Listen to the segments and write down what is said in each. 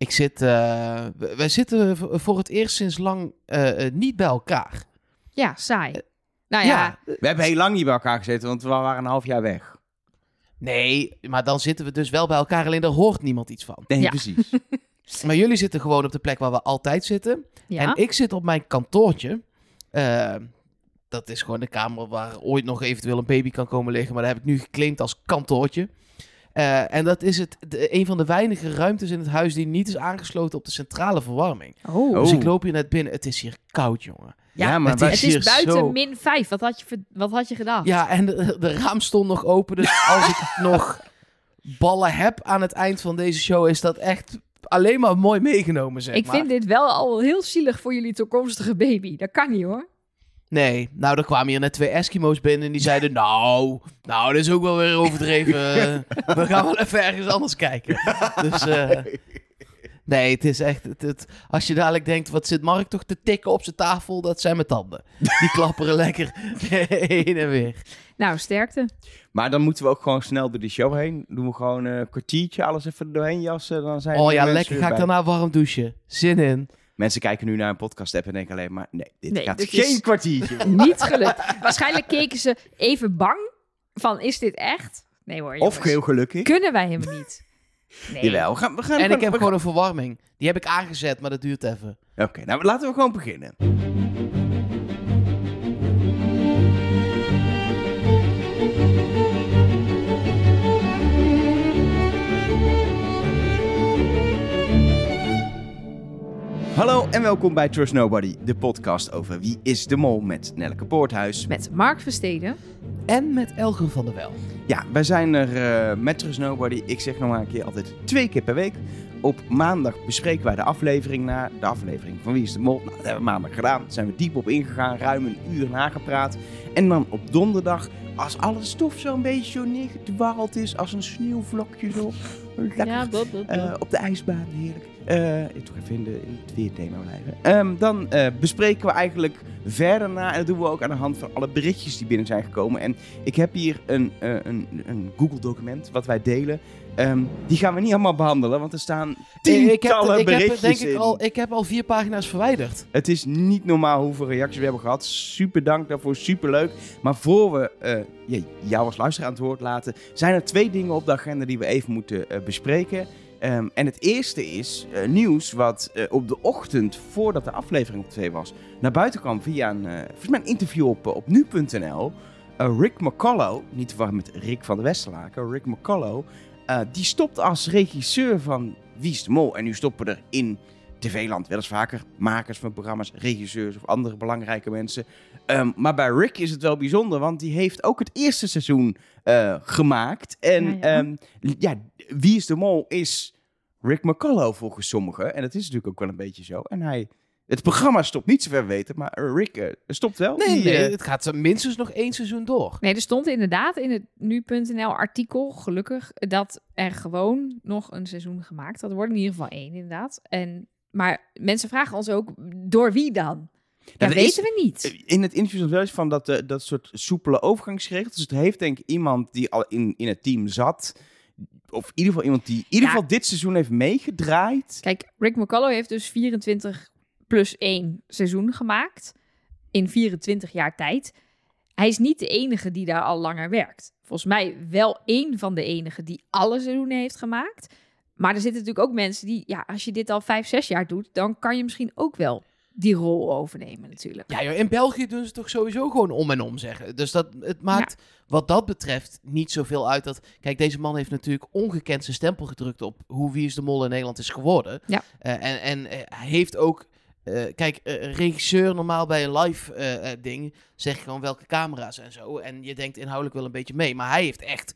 Ik zit, eh, w- wij zitten voor het eerst sinds lang eh, eh, niet bij elkaar. Ja, saai. Nou ja, We hebben heel lang niet bij elkaar gezeten, want we waren een half jaar weg. Nee, maar dan zitten we dus wel bij elkaar, alleen daar hoort niemand iets van. Nee, Ja. precies. Maar jullie zitten gewoon op de plek waar we altijd zitten. ja. En ik zit op mijn kantoortje. Eh, dat is gewoon de kamer waar ooit nog eventueel een baby kan komen liggen. Maar dat heb ik nu geclaimd als kantoortje. Eh, en dat is het, de, een van de weinige ruimtes in het huis die niet is aangesloten op de centrale verwarming. Oh. Oh. Dus ik loop hier net binnen. Het is hier koud, jongen. Ja, maar het wij- Het hier is buiten zo- min 5. Wat had je, wat had je gedacht? Ja, en de, de raam stond nog open. Dus als ik nog ballen heb aan het eind van deze show, is dat echt alleen maar mooi meegenomen, zeg ik maar. vind dit wel al heel zielig voor jullie toekomstige baby. Dat kan niet hoor. Nee, nou, er kwamen hier net twee Eskimo's binnen en die zeiden... Nou, nou, dat is ook wel weer overdreven. We gaan wel even ergens anders kijken. Dus, eh, nee, het is echt... Het, het- als je dadelijk denkt, wat zit Mark toch te tikken op zijn tafel? Dat zijn mijn tanden. Die klapperen lekker heen en weer. Nou, sterkte. Maar dan moeten we ook gewoon snel door die show heen. Doen we gewoon eh, een kwartiertje, alles even doorheen jassen. Dan zijn Oh de ja, lekker. Ga ik daarna warm douchen. Zin in. Mensen kijken nu naar een podcast app en denken alleen maar... Nee, dit Nee, gaat dit geen is- kwartiertje. Niet gelukt. Waarschijnlijk keken ze even bang van, is dit echt? Nee hoor, of jongens. heel gelukkig. Kunnen wij hem niet? Nee. Jawel, we gaan, we gaan En ik heb gewoon een verwarming. Die heb ik aangezet, maar dat duurt even. Oké, nou laten we gewoon beginnen. Hallo en welkom bij Trust Nobody, de podcast over Wie is de Mol met Nelleke Poorthuis. Met Mark Versteden. En met Elger van der Wel. Ja, wij zijn er eh, met Trust Nobody, ik zeg nog maar een keer altijd twee keer per week. Op maandag bespreken wij de aflevering naar de aflevering van Wie is de Mol. Nou, dat hebben we maandag gedaan, daar zijn we diep op ingegaan, ruim een uur nagepraat. En dan op donderdag, als alle stof zo'n beetje zo neergedwarreld is, als een sneeuwvlokje zo, lekker Ja, dat, dat, dat. eh, op de ijsbaan, heerlijk. Eh, ik toch even in, de, in het weerthema blijven. Ehm, dan eh, bespreken we eigenlijk verder na. En dat doen we ook aan de hand van alle berichtjes die binnen zijn gekomen. En ik heb hier een, eh, een, een Google-document wat wij delen. Ehm, die gaan we niet allemaal behandelen, want er staan tientallen ik heb, ik heb, berichtjes denk ik, in. al, ik heb al vier pagina's verwijderd. Het is niet normaal hoeveel reacties we hebben gehad. Super dank daarvoor, super leuk. Maar voor we jou als luisteraar aan het woord laten, zijn er twee dingen op de agenda die we even moeten bespreken. Ehm, en het eerste is eh, nieuws wat eh, op de ochtend voordat de aflevering op tv was, naar buiten kwam via een, eh, volgens mij een interview op, op nu.nl. Rick McCullough, niet te verwarren met Rick van de Westerlaken, Rick McCullough, die stopt als regisseur van Wie is de Mol. En nu stoppen er in tv-land wel eens vaker makers van programma's, regisseurs of andere belangrijke mensen. Ehm, maar bij Rick is het wel bijzonder, want die heeft ook het eerste seizoen eh, gemaakt. En Ja, ja, ja. ja, Wie is de Mol is Rick McCullough volgens sommigen. En dat is natuurlijk ook wel een beetje zo. En hij, het programma stopt niet zover we weten, maar Rick eh, stopt wel. Nee, Die, nee, het gaat minstens nog één seizoen door. Nee, er stond inderdaad in het nu.nl artikel, gelukkig, dat er gewoon nog een seizoen gemaakt had worden. In ieder geval één, inderdaad. En, maar mensen vragen ons ook, door wie dan? Ja, dat weten we niet. In het interview stond wel eens van dat, eh, dat soort soepele overgangsregels. Dus het heeft denk ik iemand die al in, in het team zat. Of in ieder geval iemand die in ieder Ja. geval dit seizoen heeft meegedraaid. Kijk, Rick McCullough heeft dus 24 plus 1 seizoen gemaakt. In 24 jaar tijd. Hij is niet de enige die daar al langer werkt. Volgens mij wel één van de enigen die alle seizoenen heeft gemaakt. Maar er zitten natuurlijk ook mensen die, ja, als je dit al 5, 6 jaar doet, dan kan je misschien ook wel die rol overnemen natuurlijk. Ja, joh, in België doen ze toch sowieso gewoon om en om zeggen. Dus dat, het maakt wat dat betreft niet zoveel uit. Dat, kijk, deze man heeft natuurlijk ongekend zijn stempel gedrukt op hoe Wie is de Mol in Nederland is geworden. Ja. Eh, en en eh, hij heeft ook... eh, kijk, regisseur normaal bij een live ding zeg je gewoon welke camera's en zo. En je denkt inhoudelijk wel een beetje mee. Maar hij heeft echt...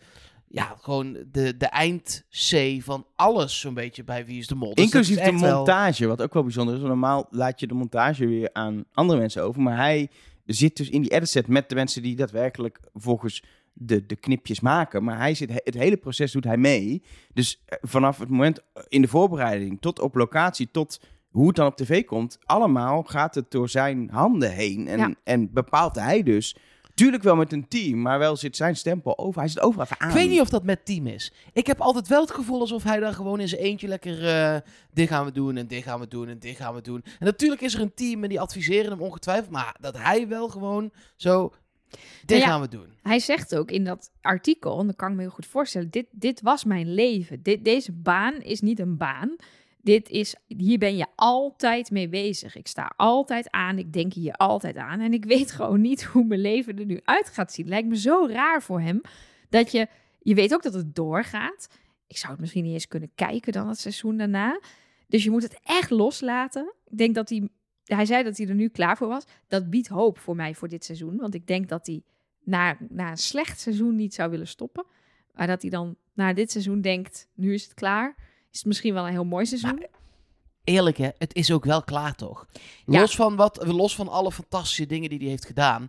Ja, gewoon de, de eind-C van alles zo'n beetje bij Wie is de Mol. Dus Inclusief de wel- montage, wat ook wel bijzonder is. Want normaal laat je de montage weer aan andere mensen over. Maar hij zit dus in die editset met de mensen die daadwerkelijk volgens de, de knipjes maken. Maar hij zit, het hele proces doet hij mee. Dus eh, vanaf het moment in de voorbereiding tot op locatie, tot hoe het dan op tv komt, allemaal gaat het door zijn handen heen. En, Ja. en bepaalt hij dus Tuurlijk wel met een team, maar wel zit zijn stempel over. Hij zit overal even aan. Ik weet niet of dat met team is. Ik heb altijd wel het gevoel alsof hij daar gewoon in zijn eentje lekker... eh, dit gaan we doen en dit gaan we doen en dit gaan we doen. En natuurlijk is er een team en die adviseren hem ongetwijfeld. Maar dat hij wel gewoon zo... Dit ja, gaan we doen. Hij zegt ook in dat artikel, en dat kan ik me heel goed voorstellen, dit, dit was mijn leven. Dit, deze baan is niet een baan. Dit is, hier ben je altijd mee bezig. Ik sta altijd aan, ik denk hier altijd aan. En ik weet gewoon niet hoe mijn leven er nu uit gaat zien. Lijkt me zo raar voor hem, dat je, je weet ook dat het doorgaat. Ik zou het misschien niet eens kunnen kijken dan het seizoen daarna. Dus je moet het echt loslaten. Ik denk dat hij, hij zei dat hij er nu klaar voor was. Dat biedt hoop voor mij voor dit seizoen. Want ik denk dat hij na, na een slecht seizoen niet zou willen stoppen. Maar dat hij dan na dit seizoen denkt, nu is het klaar. Is het misschien wel een heel mooi seizoen. Eerlijk hè, het is ook wel klaar toch? Ja. Los, van wat, los van alle fantastische dingen die hij heeft gedaan...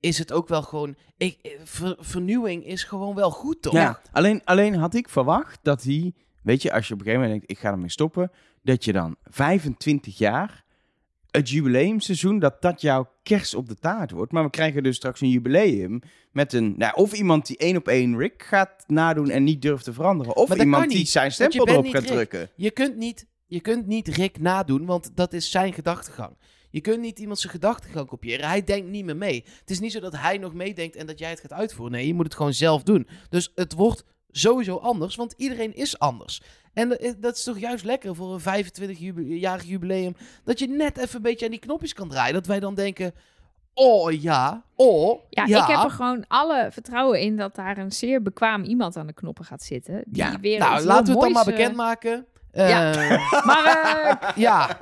is het ook wel gewoon... Ik, eh, ver- vernieuwing is gewoon wel goed toch? Ja, alleen, alleen had ik verwacht dat hij, weet je, als je op een gegeven moment denkt, ik ga ermee stoppen, dat je dan 25 jaar, het jubileumseizoen, dat dat jouw kers op de taart wordt. Maar we krijgen dus straks een jubileum met een, nou, of iemand die één op één Rick gaat nadoen en niet durft te veranderen, of iemand die niet, zijn stempel erop gaat Rick. drukken. Je kunt niet, je kunt niet Rick nadoen, want dat is zijn gedachtegang. Je kunt niet iemand zijn gedachtegang kopiëren. Hij denkt niet meer mee. Het is niet zo dat hij nog meedenkt en dat jij het gaat uitvoeren. Nee, je moet het gewoon zelf doen. Dus het wordt sowieso anders, want iedereen is anders. En dat is- toch juist lekker voor een 25-jarig jubileum, dat je net even een beetje aan die knopjes kan draaien. Dat wij dan denken, oh ja, oh Ja, ja. ik heb er gewoon alle vertrouwen in dat daar een zeer bekwaam iemand aan de knoppen gaat zitten. Die Ja, weer nou, laten we het dan maar bekendmaken. ja. Eh, Maar Ja.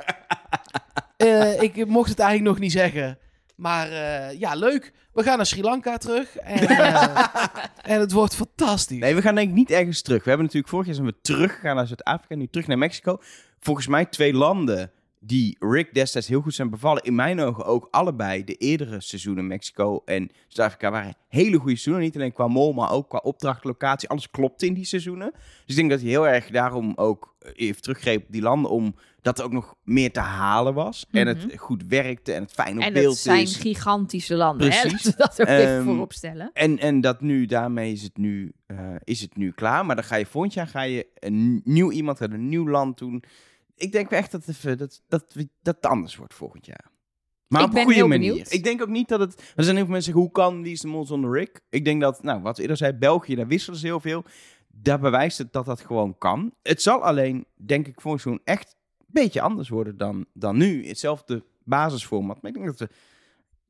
Eh, ik mocht het eigenlijk nog niet zeggen. Maar eh, ja, leuk. We gaan naar Sri Lanka terug. En, eh, en het wordt fantastisch. Nee, we gaan denk ik niet ergens terug. We hebben natuurlijk vorig jaar zijn we teruggegaan naar Zuid-Afrika, nu terug naar Mexico. Volgens mij twee landen die Rick destijds heel goed zijn bevallen. In mijn ogen ook allebei de eerdere seizoenen Mexico en Zuid-Afrika waren hele goede seizoenen. Niet alleen qua mol, maar ook qua opdracht, locatie. Alles klopte in die seizoenen. Dus ik denk dat hij heel erg daarom ook eh, even teruggreep op die landen om dat er ook nog meer te halen was. En het goed werkte en het fijn op en beeld het zijn is. gigantische landen. Hè? Precies. Dat ook even Ehm, voorop stellen. En, en dat nu, daarmee is het nu, eh, is het nu klaar. Maar dan ga je volgend jaar ga je een nieuw iemand uit een nieuw land doen. Ik denk echt dat, even, dat, dat, dat het anders wordt volgend jaar. Maar Ik op een goede manier. benieuwd. Ik denk ook niet dat het... Er zijn heel veel mensen zeggen, hoe kan Wie is de Mol zonder Rick? Ik denk dat, nou, wat we eerder zei, België, daar wisselen ze heel veel. Daar bewijst het dat dat gewoon kan. Het zal alleen, denk ik, voor zo'n echt beetje anders worden dan, dan nu. Hetzelfde basisformat. Maar ik denk dat we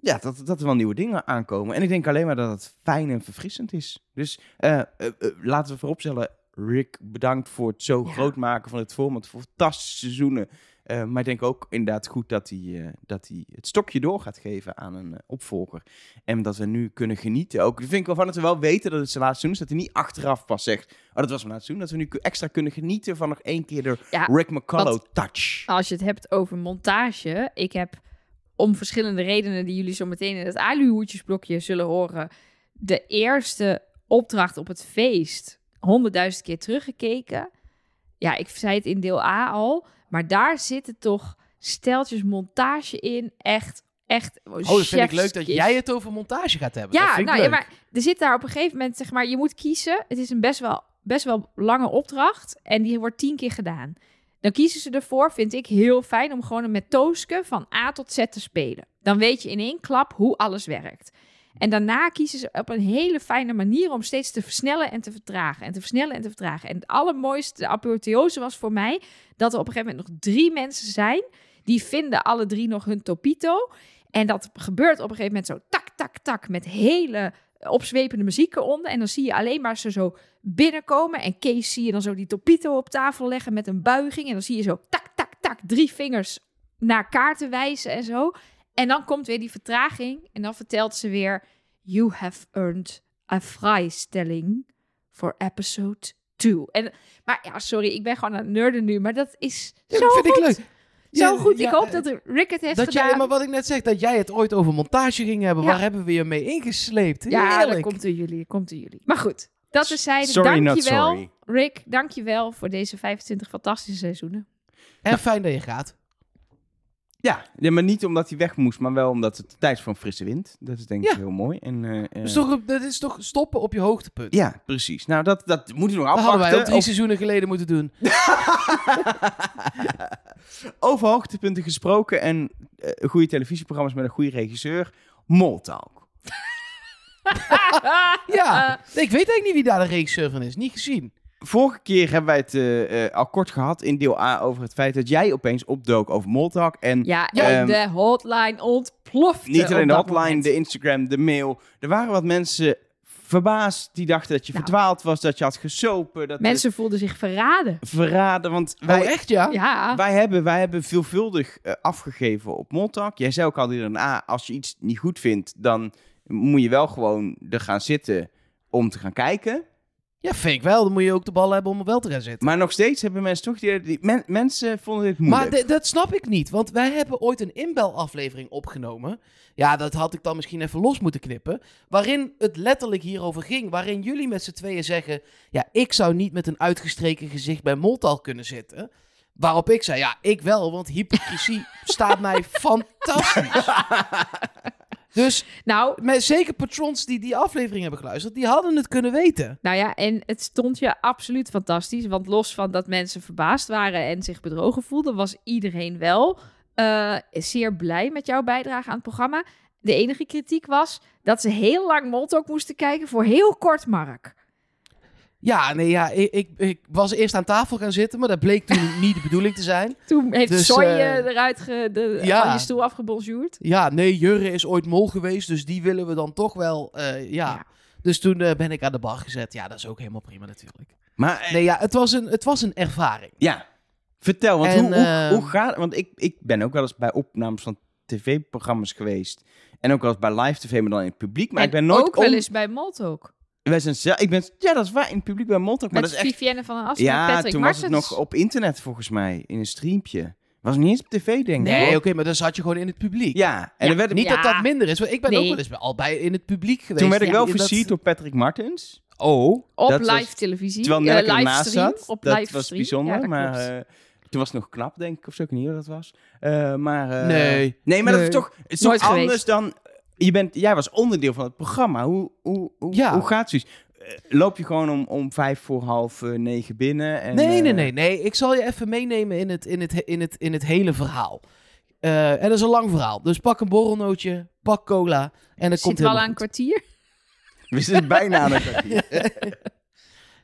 ja, dat, dat er wel nieuwe dingen aankomen. En ik denk alleen maar dat het fijn en verfrissend is. Dus eh, eh, eh, laten we vooropstellen, Rick, bedankt voor het zo Ja. groot maken van het format. Voor fantastische seizoenen. Eh, maar ik denk ook inderdaad goed dat hij, eh, dat hij het stokje door gaat geven aan een eh, opvolger. En dat we nu kunnen genieten. Ook vind ik wel van dat we wel weten dat het zijn laatste seizoen is. Dat hij niet achteraf pas zegt, oh dat was mijn laatste seizoen. Dat we nu extra kunnen genieten van nog één keer de Ja, Rick McCullough touch. Als je het hebt over montage. Ik heb om verschillende redenen die jullie zo meteen in het aluhoedjesblokje zullen horen. De eerste opdracht op het feest honderdduizend keer teruggekeken. Ja, ik zei het in deel A al. Maar daar zitten toch steltjes montage in. Echt, echt. Oh, dat vind ik leuk dat jij het over montage gaat hebben. dat Ja, vind ik nou, ja, maar er zit daar op een gegeven moment, zeg maar, je moet kiezen. Het is een best wel, best wel lange opdracht en die wordt tien keer gedaan. Dan kiezen ze ervoor, vind ik heel fijn, om gewoon met Tooske van A tot Z te spelen. Dan weet je in één klap hoe alles werkt. En daarna kiezen ze op een hele fijne manier om steeds te versnellen en te vertragen. En te versnellen en te vertragen. En het allermooiste, de apotheose was voor mij dat er op een gegeven moment nog drie mensen zijn. Die vinden alle drie nog hun topito. En dat gebeurt op een gegeven moment zo tak, tak, tak. Met hele opzwepende muziek eronder. En dan zie je alleen maar ze zo binnenkomen. En Kees zie je dan zo die topito op tafel leggen met een buiging. En dan zie je zo tak, tak, tak. Drie vingers naar kaarten wijzen en zo. En dan komt weer die vertraging. En dan vertelt ze weer... You have earned a vrijstelling for episode 2. En, maar ja, sorry, ik ben gewoon aan het nerden nu. Maar dat is Ja, zo dat vind goed. ik leuk. Zo Ja, goed. ja, ik hoop eh, dat Rick het heeft Dat gedaan. jij, maar wat ik net zeg, dat jij het ooit over montage ging hebben. Ja. Waar hebben we je mee ingesleept? Ja, dat komt door jullie, komt door jullie. Maar goed, dat is zijde. Sorry, not dankjewel, sorry. Rick. Dankjewel voor deze 25 fantastische seizoenen. En fijn dat je gaat. Ja, ja, maar niet omdat hij weg moest, maar wel omdat het tijd is voor een frisse wind. Dat is denk ik Ja. heel mooi. En, Dat is, toch, dat is toch stoppen op je hoogtepunt. Ja, precies. Nou, dat, dat moeten we nog Dat hadden wij afwachten. drie Of- seizoenen geleden moeten doen. Over hoogtepunten gesproken en eh, goede televisieprogramma's met een goede regisseur. Moltalk. Ja, ik weet eigenlijk niet wie daar de regisseur van is. Niet gezien. Vorige keer hebben wij het eh, eh, al kort gehad in deel A over het feit dat jij opeens opdook over Moltalk. En Ja, en ehm, de hotline ontplofte niet alleen de hotline, moment. de Instagram, de mail. Er waren wat mensen verbaasd die dachten dat je Nou. verdwaald was, dat je had gesopen. Dat Mensen voelden zich verraden. verraden, want wij, oh, echt ja? Ja, Wij hebben, wij hebben veelvuldig eh, afgegeven op Moltalk. Jij zei ook al hierna, als je iets niet goed vindt, dan moet je wel gewoon er gaan zitten om te gaan kijken. Ja, vind ik wel. Dan moet je ook de bal hebben om er wel te gaan zitten. Maar nog steeds hebben mensen toch die, die- men- mensen vonden dit moeilijk. Maar dat snap ik niet, want wij hebben ooit een inbelaflevering opgenomen. Ja, dat had ik dan misschien even los moeten knippen. Waarin het letterlijk hierover ging. Waarin jullie met z'n tweeën zeggen: Ja, ik zou niet met een uitgestreken gezicht bij Moltal kunnen zitten. Waarop ik zei: Ja, ik wel, want hypocrisie staat mij fantastisch. Dus nou, met, zeker patrons die die aflevering hebben geluisterd, die hadden het kunnen weten. nou ja, en het stond je absoluut fantastisch. Want los van dat mensen verbaasd waren en zich bedrogen voelden, was iedereen wel eh, zeer blij met jouw bijdrage aan het programma. De enige kritiek was dat ze heel lang Moltalk moesten kijken voor heel kort Mark. Ja, nee, ja, ik, ik, ik was eerst aan tafel gaan zitten, maar dat bleek toen niet de bedoeling te zijn. Toen heeft Dus, Soy eh, eruit ge, de, ja. van je stoel afgebonjourd. Ja, nee, Jurre is ooit mol geweest, dus die willen we dan toch wel, eh, ja. Ja. Dus toen eh, ben ik aan de bar gezet. Ja, dat is ook helemaal prima natuurlijk. Maar Nee, ja, het was een, het was een ervaring. ja, vertel, want En, hoe, hoe, hoe gaat Want ik, ik ben ook wel eens bij opnames van tv-programma's geweest. En ook wel eens bij live tv, maar dan in het publiek. Maar en ik ben nooit ook wel eens bij Moltalk. Wij zijn zelf, ik ben, ja, dat is waar, in het publiek bij Moltalk. Maar Met dat is echt Vivienne van den Assen en Ja, Patrick toen was het Martens. nog op internet volgens mij, in een streampje. Was niet eens op tv, denk ik. Nee, hoor. oké, maar dan zat je gewoon in het publiek. Ja, en Ja, er werd, Niet Ja. dat dat minder is, want ik ben ook wel eens bij- al bij in het publiek geweest. toen werd ik Ja, wel in dat- versierd door Patrick Martens. Oh, Op dat live was- televisie. Terwijl eh, Nelke live ernaast stream, zat. Op dat live was stream. bijzonder, Ja, dat maar klopt. eh, toen was het nog knap, denk ik. Of zo, ik weet niet hoe dat was. Eh, maar, eh, Nee. Nee, maar dat is toch, het is Nooit anders geweest. dan... Je bent, jij was onderdeel van het programma. Hoe, hoe, hoe, Ja. hoe gaat het? zoiets? Eh, Loop je gewoon om, om vijf voor half eh, negen binnen? En, nee, nee, eh, nee, nee. Ik zal je even meenemen in het, in het, in het, in het hele verhaal. Eh, en dat is een lang verhaal. Dus pak een borrelnootje, pak cola en dan komt Zit het wel aan een kwartier. We zitten bijna aan een kwartier.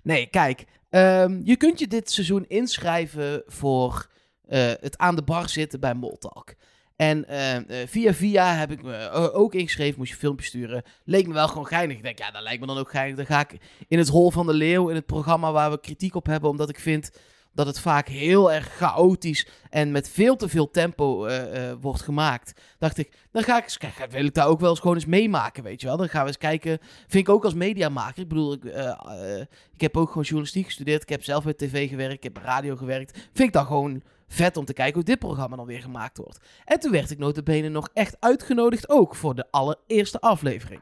Nee, kijk. ehm, je kunt je dit seizoen inschrijven voor eh, het aan de bar zitten bij Moltalk. En eh, eh, via via heb ik me eh, ook ingeschreven, moest je filmpjes sturen. Leek me wel gewoon geinig. Ik denk, ja, dat lijkt me dan ook geinig. Dan ga ik in het Hol van de Leeuw, in het programma waar we kritiek op hebben, omdat ik vind dat het vaak heel erg chaotisch en met veel te veel tempo eh, wordt gemaakt. Dacht ik, dan ga ik eens kijken, wil ik daar ook wel eens gewoon eens meemaken, weet je wel. Dan gaan we eens kijken, vind ik ook als mediamaker. Ik bedoel, ik, ik heb ook gewoon journalistiek gestudeerd. Ik heb zelf bij tv gewerkt, ik heb radio gewerkt. Vind ik dan gewoon vet om te kijken hoe dit programma dan weer gemaakt wordt. En toen werd ik notabene nog echt uitgenodigd ook voor de allereerste aflevering.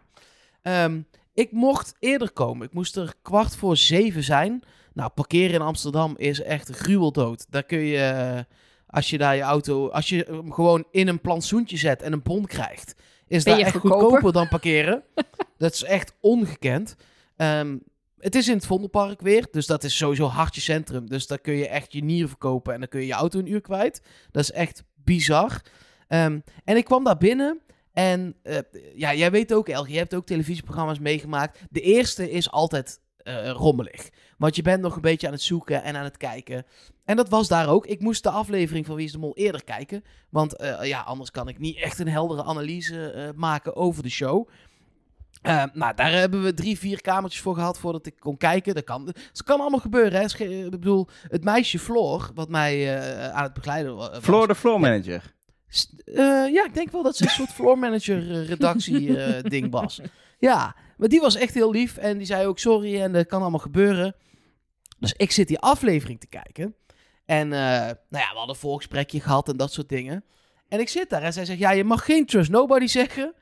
Ehm, ik mocht eerder komen. Ik moest er kwart voor zeven zijn. Nou, parkeren in Amsterdam is echt gruweldood. Daar kun je, eh, als je daar je auto, als je hem gewoon in een plantsoentje zet en een bon krijgt, is dat echt goedkoper? goedkoper dan parkeren. dat is echt ongekend. Ehm, het is in het Vondelpark weer, dus dat is sowieso hartje centrum. Dus daar kun je echt je nier verkopen en dan kun je je auto een uur kwijt. Dat is echt bizar. Ehm, en ik kwam daar binnen en eh, ja, jij weet ook, Elge, je hebt ook televisieprogramma's meegemaakt. De eerste is altijd eh, rommelig. Want je bent nog een beetje aan het zoeken en aan het kijken. En dat was daar ook. Ik moest de aflevering van Wie is de Mol eerder kijken. Want eh, ja, anders kan ik niet echt een heldere analyse maken over de show. Eh, nou, daar hebben we drie, vier kamertjes voor gehad voordat ik kon kijken. Dat kan, dat kan allemaal gebeuren. Hè. Ik bedoel, het meisje Floor, wat mij eh, aan het begeleiden wa- was. Floor de floor manager. Eh, ja, ik denk wel dat ze een soort floor manager eh, redactie ding was. Ja, maar die was echt heel lief en die zei ook sorry en dat kan allemaal gebeuren. Dus ik zit die aflevering te kijken. En nou ja, we hadden een voorgesprekje gehad en dat soort dingen. En ik zit daar en zij zegt, ja, je mag geen Trust Nobody zeggen.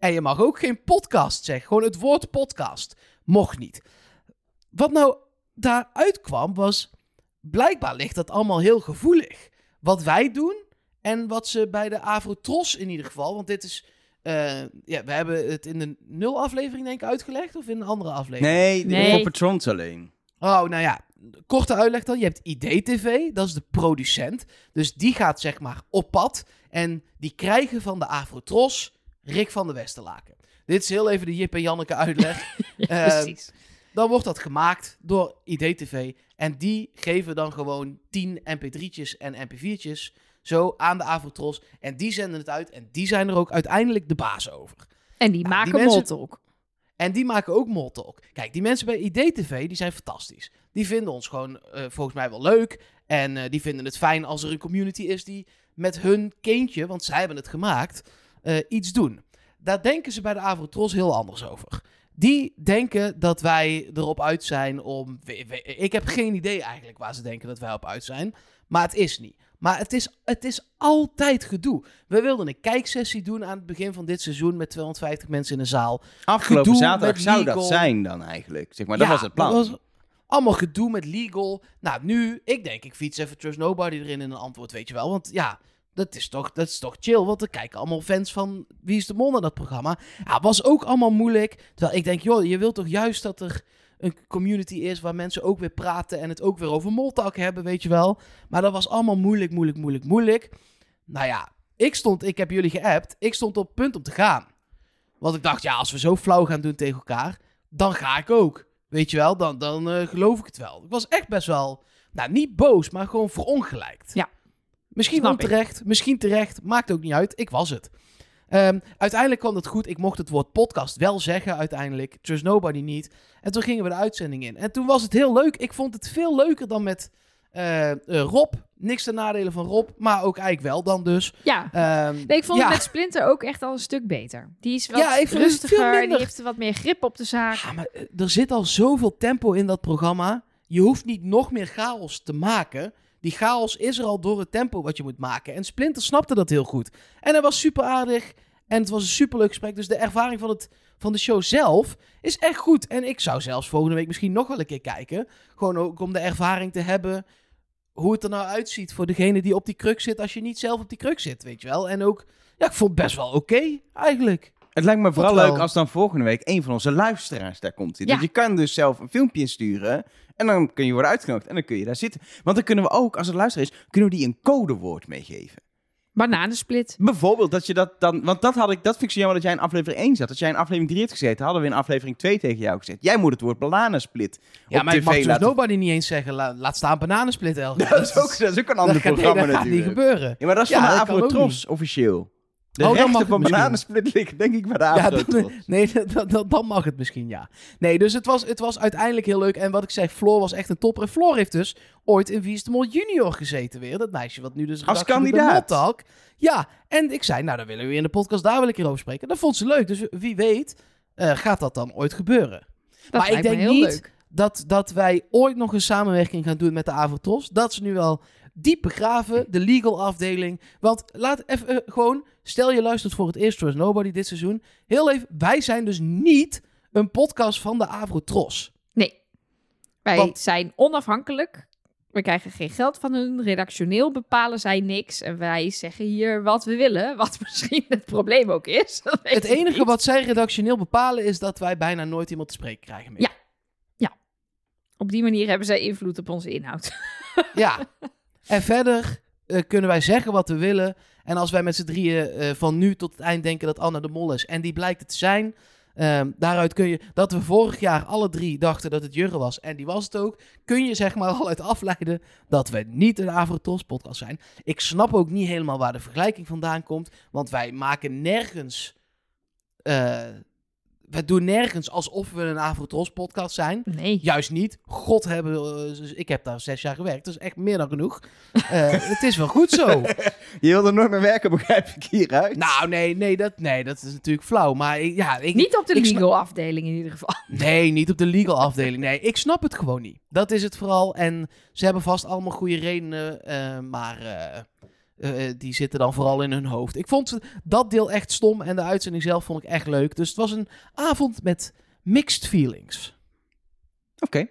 En je mag ook geen podcast zeggen. Gewoon het woord podcast. Mocht niet. Wat nou daaruit kwam was, blijkbaar ligt dat allemaal heel gevoelig. Wat wij doen En wat ze bij de Avrotros in ieder geval, want dit is... eh, ja, we hebben het in de nul aflevering denk ik uitgelegd, of in een andere aflevering? Nee, Nee. voor patrons alleen. Oh, nou ja, korte uitleg dan. Je hebt IDTV, dat is de producent. Dus die gaat zeg maar op pad. En die krijgen van de Avrotros Rick van de Westerlaken. Dit is heel even de Jip en Janneke uitleg. Ja, Eh, precies. dan wordt dat gemaakt door IDTV. En die geven dan gewoon 10 mp3'tjes en mp4'tjes zo aan de Avrotros. En die zenden het uit. En die zijn er ook uiteindelijk de baas over. En die ja, maken die mensen- Moltalk. En die maken ook Moltalk. Kijk, die mensen bij IDTV, die zijn fantastisch. Die vinden ons gewoon eh, volgens mij wel leuk. En eh, die vinden het fijn als er een community is die met hun kindje, want zij hebben het gemaakt, eh, iets doen. Daar denken ze bij de Avrotros heel anders over. Die denken dat wij erop uit zijn om... Ik heb geen idee eigenlijk waar ze denken dat wij op uit zijn. Maar het is niet. Maar het is, het is altijd gedoe. We wilden een kijksessie doen aan het begin van dit seizoen met 250 mensen in een zaal. Afgelopen Gedoe zaterdag zou dat zijn dan eigenlijk. Zeg maar, dat Ja, was het plan. was allemaal gedoe met legal. Nou, nu, ik denk, ik fiets even Trust Nobody erin in een antwoord, weet je wel. Want ja, dat is toch, dat is toch chill. Want er kijken allemaal fans van Wie is de Mol naar dat programma. Ja, was ook allemaal moeilijk. Terwijl ik denk, joh, je wilt toch juist dat er een community is waar mensen ook weer praten en het ook weer over Moltalk hebben, weet je wel. Maar dat was allemaal moeilijk, moeilijk, moeilijk, moeilijk. Nou ja, ik stond, ik heb jullie geappt, ik stond op punt om te gaan. Want ik dacht, ja, als we zo flauw gaan doen tegen elkaar, dan ga ik ook. Weet je wel, dan, dan eh, geloof ik het wel. Ik was echt best wel, nou niet boos, maar gewoon verongelijkt. Ja. Misschien onterecht, misschien terecht, maakt ook niet uit. Ik was het. Ehm, uiteindelijk kwam het goed. Ik mocht het woord podcast wel zeggen uiteindelijk. Trust Nobody niet. En toen gingen we de uitzending in. En toen was het heel leuk. Ik vond het veel leuker dan met eh, eh, Rob. Niks ten nadele van Rob, maar ook eigenlijk wel dan dus. Ja. Ehm, Nee, ik vond ja. het met Splinter ook echt al een stuk beter. Die is wat Ja, ik rustiger, die heeft wat meer grip op de zaak. Ja, maar eh, er zit al zoveel tempo in dat programma. Je hoeft niet nog meer chaos te maken. Die chaos is er al door het tempo wat je moet maken. En Splinter snapte dat heel goed. En hij was super aardig. En het was een superleuk gesprek. Dus de ervaring van, het, van de show zelf is echt goed. En ik zou zelfs volgende week misschien nog wel een keer kijken. Gewoon ook om de ervaring te hebben hoe het er nou uitziet voor degene die op die kruk zit als je niet zelf op die kruk zit, weet je wel. En ook, ja, ik vond het best wel oké eigenlijk. Het lijkt me vooral leuk als dan volgende week een van onze luisteraars daar komt. Ja. Dus je kan dus zelf een filmpje insturen en dan kun je worden uitgenodigd en dan kun je daar zitten. Want dan kunnen we ook, als het luisteraar is, kunnen we die een codewoord meegeven. Bananensplit. Bijvoorbeeld dat je dat dan, want dat had ik, dat vind ik zo jammer dat jij in aflevering 1 zat. Als jij in aflevering 3 had gezeten, hadden we in aflevering 2 tegen jou gezegd. Jij moet het woord bananensplit Ja, op maar ik tv mag dus laten. nobody niet eens zeggen, la- laat staan bananensplit Elger. dat, is ook, dat is ook een ander dat gaat, nee, programma dat gaat niet natuurlijk. gebeuren. Ja, maar dat is Ja, van de dat Avrotros officieel. De Oh, dan mag rechten van bananensplit liggen denk ik bij de Ja, dat, nee, dat, dat, dan mag het misschien, ja. Nee, dus het was, het was uiteindelijk heel leuk. En wat ik zei, Floor was echt een topper. En Floor heeft dus ooit in Wie is de Mol Junior gezeten weer. Dat meisje wat nu dus Als kandidaat. Ja, en ik zei, nou dan willen we in de podcast daar wel een keer over spreken. Dat vond ze leuk. Dus wie weet eh, gaat dat dan ooit gebeuren. Dat Maar ik denk heel niet- leuk. dat, dat wij ooit nog een samenwerking gaan doen met de Avotros. Dat is nu wel diep begraven, de legal afdeling. Want laat even eh, gewoon, stel je luistert voor het eerst Trust Nobody dit seizoen. Heel even, wij zijn dus niet een podcast van de Avrotros. Nee. Wij Want- zijn onafhankelijk. We krijgen geen geld van hun. Redactioneel bepalen zij niks. En wij zeggen hier wat we willen. Wat misschien het probleem ook is. Het enige niet. wat zij redactioneel bepalen is dat wij bijna nooit iemand te spreken krijgen meer. Ja. Op die manier hebben zij invloed op onze inhoud. Ja. En verder eh, kunnen wij zeggen wat we willen. En als wij met z'n drieën eh, van nu tot het eind denken dat Anna de Mol is. En die blijkt het te zijn. ehm, daaruit kun je, dat we vorig jaar alle drie dachten dat het Jurre was. En die was het ook. Kun je zeg maar al uit afleiden dat we niet een Avrotros podcast zijn. Ik snap ook niet helemaal waar de vergelijking vandaan komt. Want wij maken nergens... eh, we doen nergens alsof we een Avrotros podcast zijn. Nee. Juist niet. God hebben. eh, dus ik heb daar zes jaar gewerkt. Dat is echt meer dan genoeg. Eh, het is wel goed zo. Je wil er nooit meer werken, begrijp ik hieruit. Nou, nee, nee, dat, nee, dat is natuurlijk flauw. Maar ik, ja, ik, Niet op de legal afdeling in ieder geval. Nee, niet op de legal afdeling. Nee, ik snap het gewoon niet. Dat is het vooral. En ze hebben vast allemaal goede redenen. eh, maar eh, eh, die zitten dan vooral in hun hoofd. Ik vond dat deel echt stom. En de uitzending zelf vond ik echt leuk. Dus het was een avond met mixed feelings. Oké.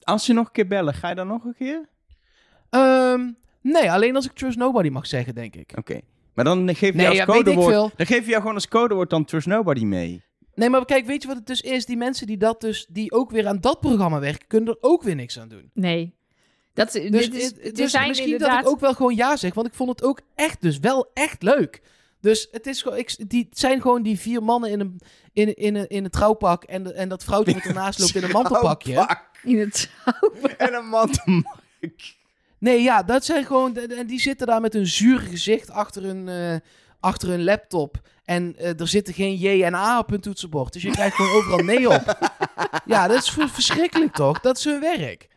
Als je nog een keer bellen, ga je dan nog een keer? Ehm, Nee, alleen als ik Trust Nobody mag zeggen, denk ik. Oké. Maar dan geef je Nee, als ja, codewoord... veel. Dan geef je jou gewoon als codewoord dan Trust Nobody mee. Nee, maar kijk, weet je wat het dus is? Die mensen die dat dus, die ook weer aan dat programma werken, kunnen er ook weer niks aan doen. Nee. Dat, Dus, dit is, er dus zijn misschien inderdaad... dat ik ook wel gewoon ja zeg, want ik vond het ook echt dus wel echt leuk. Dus het, is gewoon, ik, die, het zijn gewoon die vier mannen in een, in, in, een, in een trouwpak en, de, en dat vrouwtje wat ernaast loopt in een mantelpakje. Pak In het En een mantelmark. Nee, ja, dat zijn gewoon. En die zitten daar met een zuur gezicht achter hun, eh, achter hun laptop. En eh, er zitten geen J en A op hun toetsenbord. Dus je krijgt gewoon overal nee op. Ja, dat is verschrikkelijk toch? Dat is hun werk.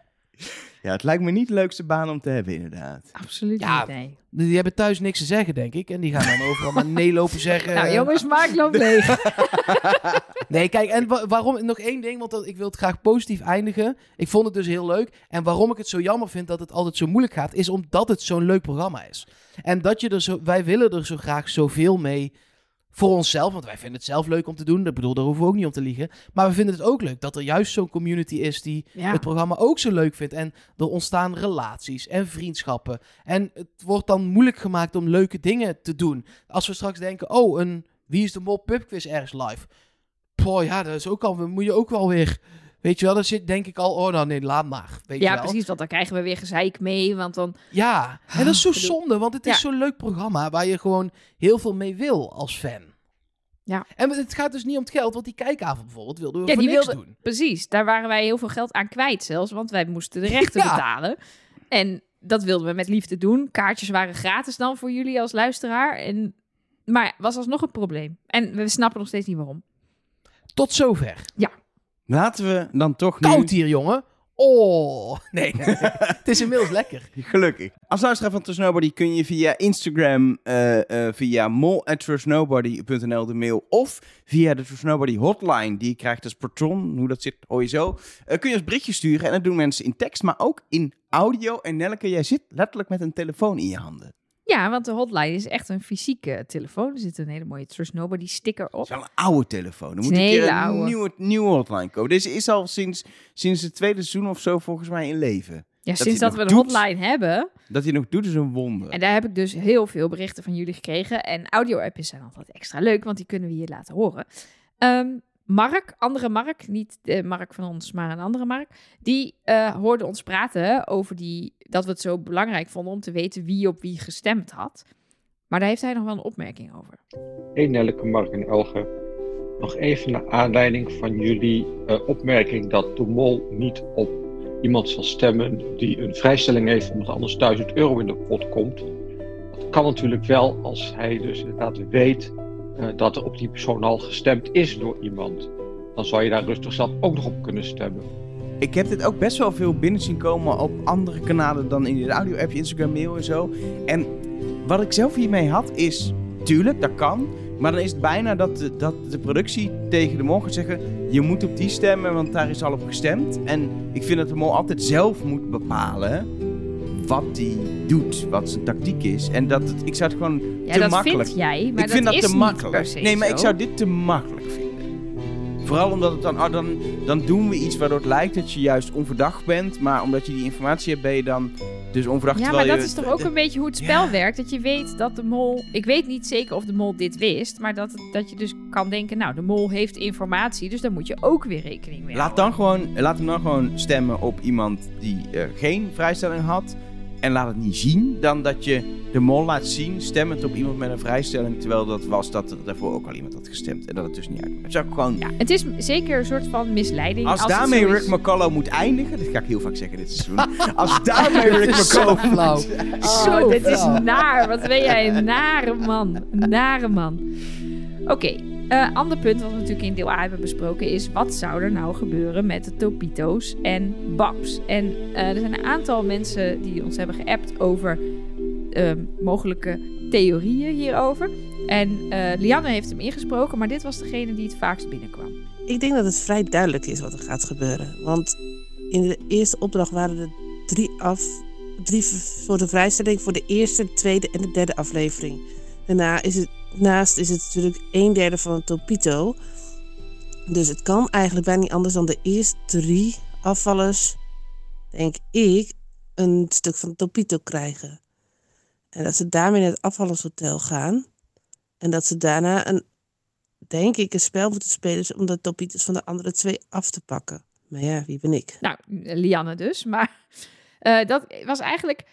Ja, het lijkt me niet de leukste baan om te hebben, inderdaad. Absoluut Ja, niet, nee. Die hebben thuis niks te zeggen, denk ik. En die gaan dan overal maar nee lopen zeggen. nou, jongens, maak loop leeg. Nee, kijk, en wa- waarom nog één ding, want dat, ik wil het graag positief eindigen. Ik vond het dus heel leuk. En waarom ik het zo jammer vind dat het altijd zo moeilijk gaat, is omdat het zo'n leuk programma is. En dat je er zo, wij willen er zo graag zoveel mee voor onszelf, want wij vinden het zelf leuk om te doen. Ik bedoel, daar hoeven we ook niet om te liegen. Maar we vinden het ook leuk dat er juist zo'n community is die Ja. het programma ook zo leuk vindt. En er ontstaan relaties en vriendschappen. En het wordt dan moeilijk gemaakt om leuke dingen te doen. Als we straks denken, oh, een Wie is de Mol pubquiz ergens live. Poh, ja, dat is ook al, moet je ook wel weer... Weet je wel, dan zit denk ik al, oh nou nee, laat maar. Weet je Ja, wel? precies, want dan krijgen we weer gezeik mee, want dan... Ja, en dat is zo zonde, want het is Ja. zo'n leuk programma waar je gewoon heel veel mee wil als fan. Ja. En het gaat dus niet om het geld, want die kijkavond bijvoorbeeld wilden we Ja, voor die niks wilde- doen. Precies, daar waren wij heel veel geld aan kwijt zelfs, want wij moesten de rechten Ja. betalen. En dat wilden we met liefde doen. Kaartjes waren gratis dan voor jullie als luisteraar. En, maar was alsnog een probleem. En we snappen nog steeds niet waarom. Tot zover. Laten we dan toch nu... Koud hier, jongen. Oh, nee. het is inmiddels lekker. Gelukkig. Als luisteraar van Trust Nobody kun je via Instagram, eh, eh, via mol.trustnobody.nl de mail of via de Trust Nobody hotline die je krijgt als patron, hoe dat zit, hoor je zo, eh, kun je ons berichtje sturen en dat doen mensen in tekst, maar ook in audio. En Nelke, jij zit letterlijk met een telefoon in je handen. Ja, want de hotline is echt een fysieke telefoon. Er zit een hele mooie Trust Nobody sticker op. Het is wel een oude telefoon. Er moet Een hele een oude. nieuwe, nieuwe hotline komen. Deze is al sinds, sinds het tweede seizoen of zo volgens mij in leven. Ja, hij sinds dat we een hotline hebben. Dat hij nog doet is een wonder. En daar heb ik dus heel veel berichten van jullie gekregen. En audio-appjes zijn altijd extra leuk, want die kunnen we hier laten horen. Ehm, Mark, andere Mark, niet de Mark van ons, maar een andere Mark, die eh, hoorde ons praten over die, dat we het zo belangrijk vonden om te weten wie op wie gestemd had. Maar daar heeft hij nog wel een opmerking over. Hey Nelleke, Mark en Elge. Nog even naar aanleiding van jullie eh, opmerking dat de mol niet op iemand zal stemmen die een vrijstelling heeft omdat anders 1000 euro in de pot komt. Dat kan natuurlijk wel als hij dus inderdaad weet eh, dat er op die persoon al gestemd is door iemand. Dan zou je daar rustig zelf ook nog op kunnen stemmen. Ik heb dit ook best wel veel binnen zien komen op andere kanalen dan in de audio-appje, Instagram, mail en zo. En wat ik zelf hiermee had is, tuurlijk, dat kan. Maar dan is het bijna dat de, dat de productie tegen de mol gaat zeggen... je moet op die stemmen, want daar is al op gestemd. En ik vind dat de mol altijd zelf moet bepalen wat hij doet, wat zijn tactiek is. En dat het, ik zou het gewoon Ja, te dat makkelijk... vind jij, maar ik vind dat, is te niet makkelijk. per se nee, maar zo. ik zou dit te makkelijk vinden. Vooral omdat het dan, oh, dan, dan doen we iets waardoor het lijkt dat je juist onverdacht bent. Maar omdat je die informatie hebt, ben je dan dus onverdacht. Ja, maar dat je, is toch ook een beetje hoe het spel werkt. Dat je weet dat de mol... Ik weet niet zeker of de mol dit wist. Maar dat, dat je dus kan denken... Nou, de mol heeft informatie. Dus daar moet je ook weer rekening mee Laat, dan gewoon, laat hem dan gewoon stemmen op iemand die eh, geen vrijstelling had. En laat het niet zien dan dat je de mol laat zien stemmend op iemand met een vrijstelling. Terwijl dat was dat er daarvoor ook al iemand had gestemd. En dat het dus niet uit. Het zou gewoon... Ja, het is zeker een soort van misleiding. Als, daarmee zo is. Rick McCullough moet eindigen, dat ga ik heel vaak zeggen dit seizoen. Als daarmee Rick zo McCullough flauw. moet- Oh, dit is naar. Wat ben jij een nare man. Een nare man. Oké, eh, ander punt wat we natuurlijk in deel A hebben besproken is... wat zou er nou gebeuren met de Topito's en Babs? En eh, er zijn een aantal mensen die ons hebben geappt over eh, mogelijke theorieën hierover. En eh, Lianne heeft hem ingesproken, maar dit was degene die het vaakst binnenkwam. Ik denk dat het vrij duidelijk is wat er gaat gebeuren. Want in de eerste opdracht waren er drie, af, drie soorten vrijstelling voor de eerste, tweede en de derde aflevering. Daarna is het, naast is het natuurlijk een derde van een topito. Dus het kan eigenlijk bijna niet anders dan de eerste drie afvallers, denk ik, een stuk van de topito krijgen. En dat ze daarmee naar het afvallershotel gaan. En dat ze daarna een, denk ik, een spel moeten spelen om de topieters van de andere twee af te pakken. Maar ja, wie ben ik? Nou, Lianne dus. Maar eh, dat was eigenlijk...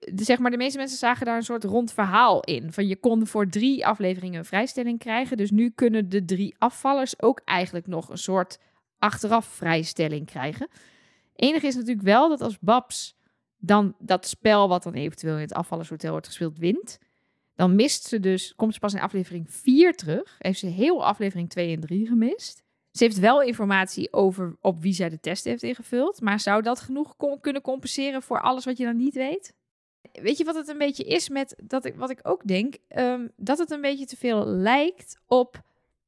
de- Zeg maar, de meeste mensen zagen daar een soort rond verhaal in. Van je kon voor drie afleveringen een vrijstelling krijgen. Dus nu kunnen de drie afvallers ook eigenlijk nog een soort achteraf vrijstelling krijgen. Enige is natuurlijk wel dat als Babs dan dat spel wat dan eventueel in het afvallershotel wordt gespeeld wint, dan mist ze dus, komt ze pas in aflevering 4 terug. Heeft ze heel aflevering 2 en 3 gemist. Ze heeft wel informatie over op wie zij de test heeft ingevuld, maar zou dat genoeg kunnen compenseren voor alles wat je dan niet weet? Weet je wat het een beetje is met dat ik, wat ik ook denk? Ehm, dat het een beetje te veel lijkt op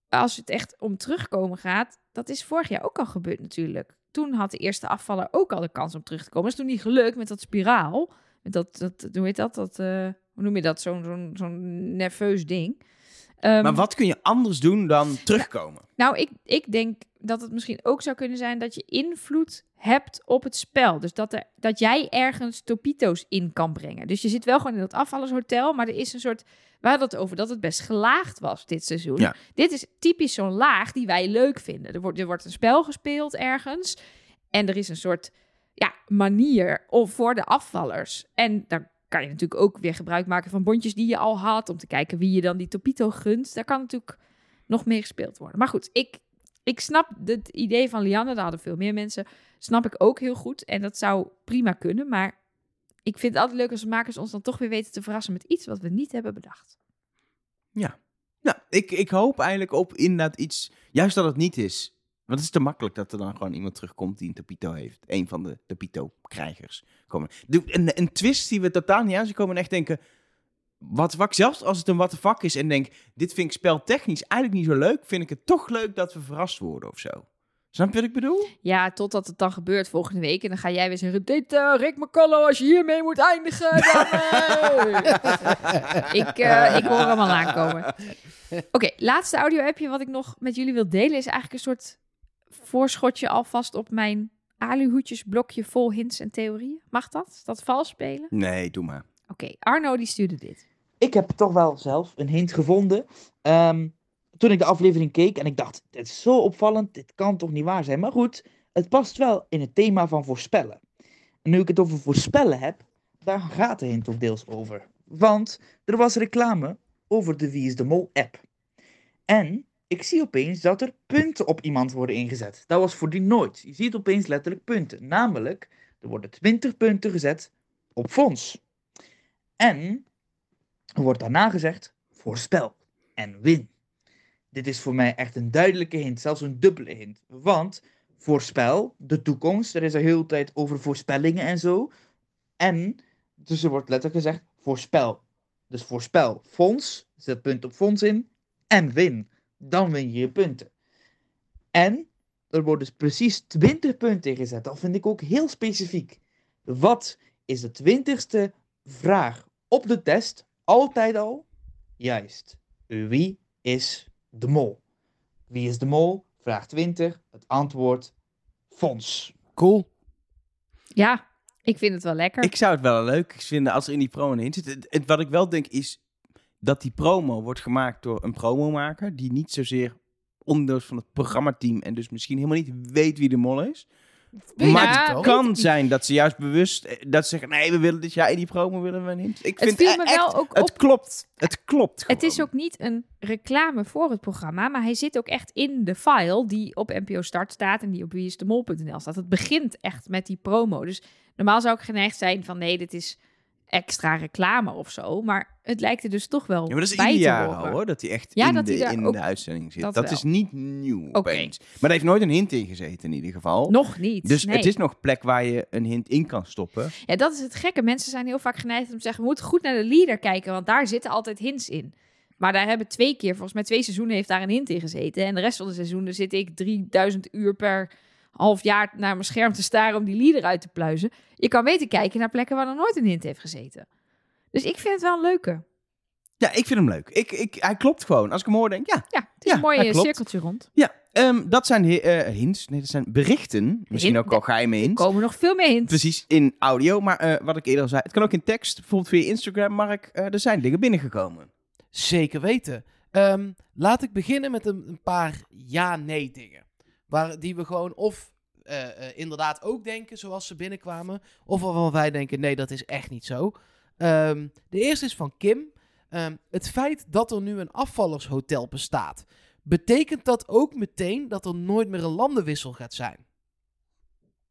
als het echt om terugkomen gaat. Dat is vorig jaar ook al gebeurd natuurlijk. Toen had de eerste afvaller ook al de kans om terug te komen. Dat is toen niet gelukt met dat spiraal. Met dat, dat hoe heet dat? dat eh, hoe noem je dat? Zo'n zo'n zo'n nerveus ding. Ehm, Maar wat kun je anders doen dan terugkomen? nou, ik, ik denk dat het misschien ook zou kunnen zijn dat je invloed hebt op het spel. Dus dat, er, dat jij ergens topito's in kan brengen. Dus je zit wel gewoon in dat afvallershotel, maar er is een soort... We hadden het over dat het best gelaagd was dit seizoen. Ja. Dit is typisch zo'n laag die wij leuk vinden. Er wordt, er wordt een spel gespeeld ergens en er is een soort ja, manier voor de afvallers. En daar kan je natuurlijk ook weer gebruik maken van bondjes die je al had... om te kijken wie je dan die topito gunt. Daar kan natuurlijk nog meer gespeeld worden. Maar goed, ik, ik snap het idee van Lianne, daar hadden veel meer mensen, snap ik ook heel goed. En dat zou prima kunnen, maar ik vind het altijd leuk als makers ons dan toch weer weten te verrassen met iets wat we niet hebben bedacht. Nou, ik, ik hoop eigenlijk op inderdaad iets... Juist dat het niet is. Want het is te makkelijk dat er dan gewoon iemand terugkomt die een Topito heeft. Een van de Topito-krijgers. Een, een twist die we totaal niet aan zien komen en echt denken... Wat fuck, zelfs als het een what the fuck is en denk... Dit vind ik speltechnisch eigenlijk niet zo leuk. Vind ik het toch leuk dat we verrast worden of zo. Snap je wat ik bedoel? Ja, totdat het dan gebeurt volgende week. En dan ga jij weer zeggen, dit eh, Rick McCullough, als je hiermee moet eindigen, dan... eh." ik, eh, ik hoor hem al aankomen. Oké, laatste audio-appje wat ik nog met jullie wil delen... is eigenlijk een soort voorschotje alvast op mijn aluhoedjesblokje vol hints en theorieën. Mag dat? Is dat vals spelen? Nee, doe maar. Oké, Arno die stuurde dit. ik heb toch wel zelf een hint gevonden. Ehm, toen ik de aflevering keek en ik dacht, dit is zo opvallend, dit kan toch niet waar zijn. Maar goed, het past wel in het thema van voorspellen. En nu ik het over voorspellen heb, daar gaat de hint ook deels over. Want er was reclame over de Wie is de Mol app. En ik zie opeens dat er punten op iemand worden ingezet. Dat was voordien nooit. Je ziet opeens letterlijk punten. Namelijk, er worden 20 punten gezet op Fons. En er wordt daarna gezegd voorspel en win. Dit is voor mij echt een duidelijke hint, zelfs een dubbele hint. Want voorspel, de toekomst, er is er heel tijd over voorspellingen en zo. En, dus er wordt letterlijk gezegd voorspel. Dus voorspel, fonds, zet punt op fonds in en win. Dan win je je punten. En er worden dus precies 20 punten ingezet. Dat vind ik ook heel specifiek. Wat is de twintigste vraag op de test altijd al? Juist. Wie is de mol? Wie is de mol? Vraag 20. Het antwoord Fons. Cool. Ja, ik vind het wel lekker. Ik zou het wel leuk vinden als er in die promo hint zit. Het, het- wat ik wel denk is dat die promo wordt gemaakt door een promomaker die niet zozeer onderdeel van het programmateam en dus misschien helemaal niet weet wie de mol is. Maar het kan zijn dat ze juist bewust eh, dat ze zeggen nee, we willen dit jaar in die promo willen we hint. Ik Het vind e- echt, wel ook het op. klopt. Het klopt. Het is ook niet een reclame voor het programma, maar hij zit ook echt in de file die op NPO Start staat en die op wieisdemol.nl staat. Het begint echt met die promo. Dus normaal zou ik geneigd zijn van nee, dit is extra reclame of zo. Maar het lijkt er dus toch wel Ja, maar dat is bij ieder jaar horen. hoor, dat hij echt Ja, in, dat de, in ook- de uitzending zit. dat is niet nieuw opeens. Maar daar heeft nooit een hint in gezeten in ieder geval. Nog niet. dus nee. het is nog plek waar je een hint in kan stoppen. Ja, dat is het gekke. Mensen zijn heel vaak geneigd om te zeggen... we moeten goed naar de leader kijken, want daar zitten altijd hints in. Maar daar hebben twee keer, volgens mij twee seizoenen... heeft daar een hint in gezeten. En de rest van de seizoenen zit ik 3000 uur per half jaar... naar mijn scherm te staren om die leader uit te pluizen. Je kan weten kijken naar plekken waar er nooit een hint heeft gezeten. Dus ik vind het wel een leuke. Ja, ik vind hem leuk. Ik, ik, hij klopt gewoon. Als ik hem hoor, denk ik, ja. Ja, het is Ja, een mooi cirkeltje rond. Ja, ehm, dat zijn eh, hints. Nee, dat zijn berichten. Misschien Hint- ook al geheime Er hints. komen nog veel meer hints. Precies, in audio. Maar eh, wat ik eerder al zei, het kan ook in tekst. Bijvoorbeeld via Instagram, Mark. eh, er zijn dingen binnengekomen. Zeker weten. Ehm, laat ik beginnen met een, een paar ja-nee dingen. Waar, die we gewoon of eh, eh, inderdaad ook denken zoals ze binnenkwamen. Of waarvan wij denken, nee, dat is echt niet zo. Ehm, de eerste is van Kim. Ehm, het feit dat er nu een afvallershotel bestaat. Betekent dat ook meteen dat er nooit meer een landenwissel gaat zijn?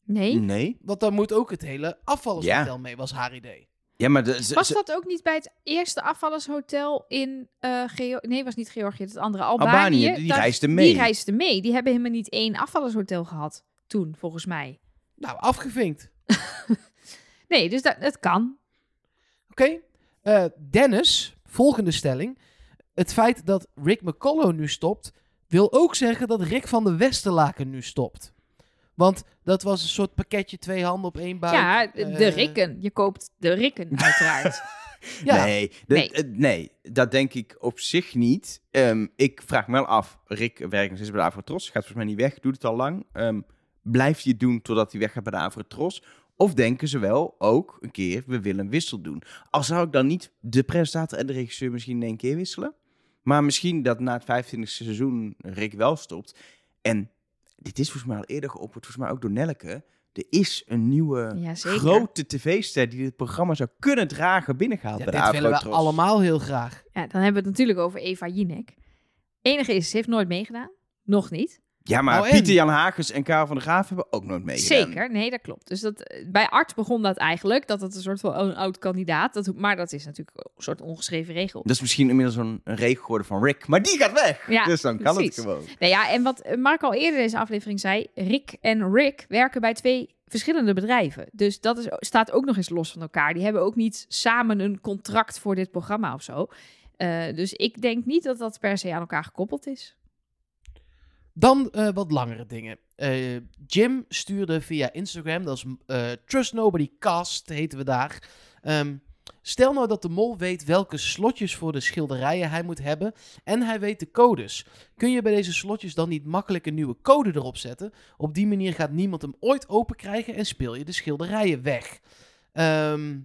Nee. Nee. Want dan moet ook het hele afvallershotel mee, was haar idee. Ja, maar de, ze- Was dat ook niet bij het eerste afvallershotel in eh Geo Nee, was niet Georgië, het andere Albanië. Albanië, die Dat- reisde mee. Die reisde mee. Die hebben helemaal niet één afvallershotel gehad toen, volgens mij. Nou, afgevinkt. Nee, dus dat, het kan. Oké. Eh, Dennis, volgende stelling. Het feit dat Rick McCullough nu stopt, wil ook zeggen dat Rick van de Westerlaken nu stopt. Want dat was een soort pakketje twee handen op één buik. ja, de Eh, rikken. Je koopt de rikken, uiteraard. Ja, Nee, de- Nee. eh, nee, dat denk ik op zich niet. Ehm, ik vraag me wel af. Rick werkt nog steeds bij de Avrotros. Gaat volgens mij niet weg. Doet het al lang. Ehm, blijft hij het doen totdat hij weg gaat bij de Avrotros? Of denken ze wel ook een keer, we willen een wissel doen. Al zou ik dan niet de presentator en de regisseur misschien in één keer wisselen. Maar misschien dat na het 25e seizoen Rick wel stopt. En dit is volgens mij al eerder geopperd, volgens mij ook door Nelke. Er is een nieuwe Ja, grote tv-ster die dit programma zou kunnen dragen binnengehaald Ja, bij de dit willen we allemaal heel graag. Ja, dan hebben we het natuurlijk over Eva Jinek. Enige is, ze heeft nooit meegedaan. Nog niet. Ja, maar? Pieter Jan Hagens en Karel van der Graaf hebben ook nooit meegedaan. Zeker, nee, dat klopt. Dus dat, eh, bij Art begon dat eigenlijk, dat het een soort van een oud kandidaat. Dat, maar dat is natuurlijk een soort ongeschreven regel. Dat is misschien inmiddels een, een regel geworden van Rick, maar die gaat weg. Ja, dus dan kan precies. het gewoon. Nou ja, en wat Mark al eerder in deze aflevering zei, Rick en Rick werken bij twee verschillende bedrijven. Dus dat is, staat ook nog eens los van elkaar. Die hebben ook niet samen een contract voor dit programma of zo. Eh, dus ik denk niet dat dat per se aan elkaar gekoppeld is. Dan eh, wat langere dingen. Eh, Jim stuurde via Instagram, dat is eh, Trust Nobody Cast, heten we daar. Ehm, stel nou dat de mol weet welke slotjes voor de schilderijen hij moet hebben en hij weet de codes. Kun je bij deze slotjes dan niet makkelijk een nieuwe code erop zetten? Op die manier gaat niemand hem ooit open krijgen en speel je de schilderijen weg. Ehm,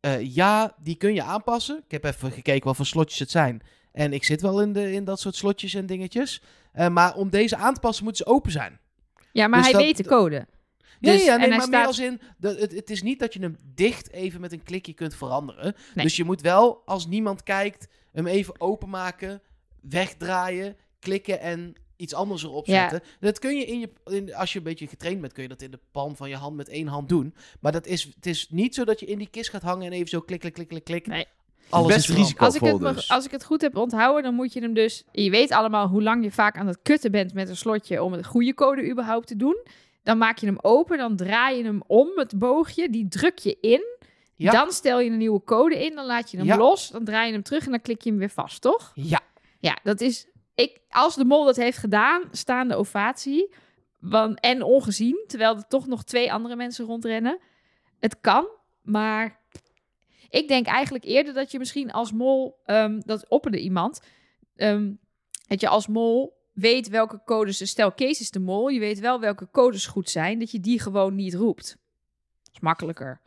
eh, ja, die kun je aanpassen. Ik heb even gekeken wat voor slotjes het zijn. En ik zit wel in, de, in dat soort slotjes en dingetjes. Eh, maar om deze aan te passen, moeten ze open zijn. Ja, maar Dus hij dat- weet de code. Ja, Dus- ja nee, maar meer staat- als in... Dat, het, het is niet dat je hem dicht even met een klikje kunt veranderen. Nee. Dus je moet wel, als niemand kijkt, hem even openmaken, wegdraaien, klikken en iets anders erop Ja. zetten. Dat kun je in je... In, als je een beetje getraind bent, kun je dat in de palm van je hand met één hand doen. Maar dat is, het is niet zo dat je in die kist gaat hangen en even zo klik, klik, klik, klik, klik. Nee. Alles Best is veranderd. risico. Als ik, het, dus. als ik het goed heb onthouden, dan moet je hem dus... Je weet allemaal hoe lang je vaak aan het kutten bent met een slotje... om een goede code überhaupt te doen. Dan maak je hem open, dan draai je hem om, het boogje. Die druk je in. Ja. Dan stel je een nieuwe code in, dan laat je hem Ja. los. Dan draai je hem terug en dan klik je hem weer vast, toch? Ja. Ja, dat is... Ik, als de mol dat heeft gedaan, staande ovatie. Want, en ongezien, terwijl er toch nog twee andere mensen rondrennen. Het kan, maar ik denk eigenlijk eerder dat je misschien als mol, ehm, dat opperde iemand, ehm, dat je als mol weet welke codes, dus stel Kees is de mol, je weet wel welke codes goed zijn, dat je die gewoon niet roept. Dat is makkelijker.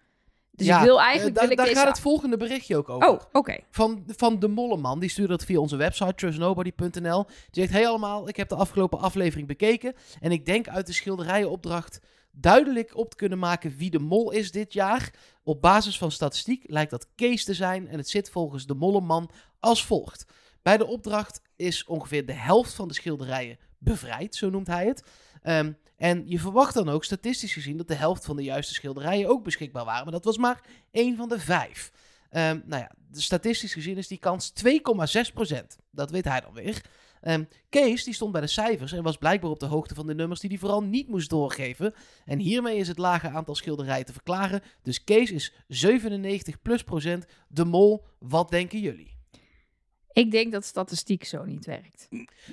Dus Ja, ik wil eh, eigenlijk... daar wil ik daar deze... gaat het volgende berichtje ook over. Oh, oké. Van, van de Molleman, die stuurde dat via onze website trustnobody.nl. Die zegt, hey allemaal, ik heb de afgelopen aflevering bekeken en ik denk uit de schilderijenopdracht duidelijk op te kunnen maken wie de mol is dit jaar. Op basis van statistiek lijkt dat Kees te zijn en het zit volgens de Molleman als volgt. Bij de opdracht is ongeveer de helft van de schilderijen bevrijd, zo noemt hij het. Ehm, en je verwacht dan ook statistisch gezien dat de helft van de juiste schilderijen ook beschikbaar waren. Maar dat was maar één van de vijf. Ehm, nou ja, statistisch gezien is die kans 2,6%. Dat weet hij dan weer. Ehm, Kees die stond bij de cijfers en was blijkbaar op de hoogte van de nummers die hij vooral niet moest doorgeven. En hiermee is het lage aantal schilderijen te verklaren. Dus Kees is 97 plus procent de mol. Wat denken jullie? Ik denk dat statistiek zo niet werkt.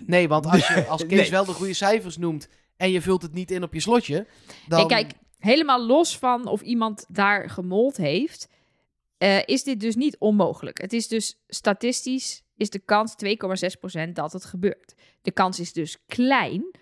Nee, want als, je, als Kees Nee. wel de goede cijfers noemt en je vult het niet in op je slotje, dan... Kijk, helemaal los van of iemand daar gemold heeft. eh, is dit dus niet onmogelijk. Het is dus statistisch is de kans 2,6% dat het gebeurt. De kans is dus klein,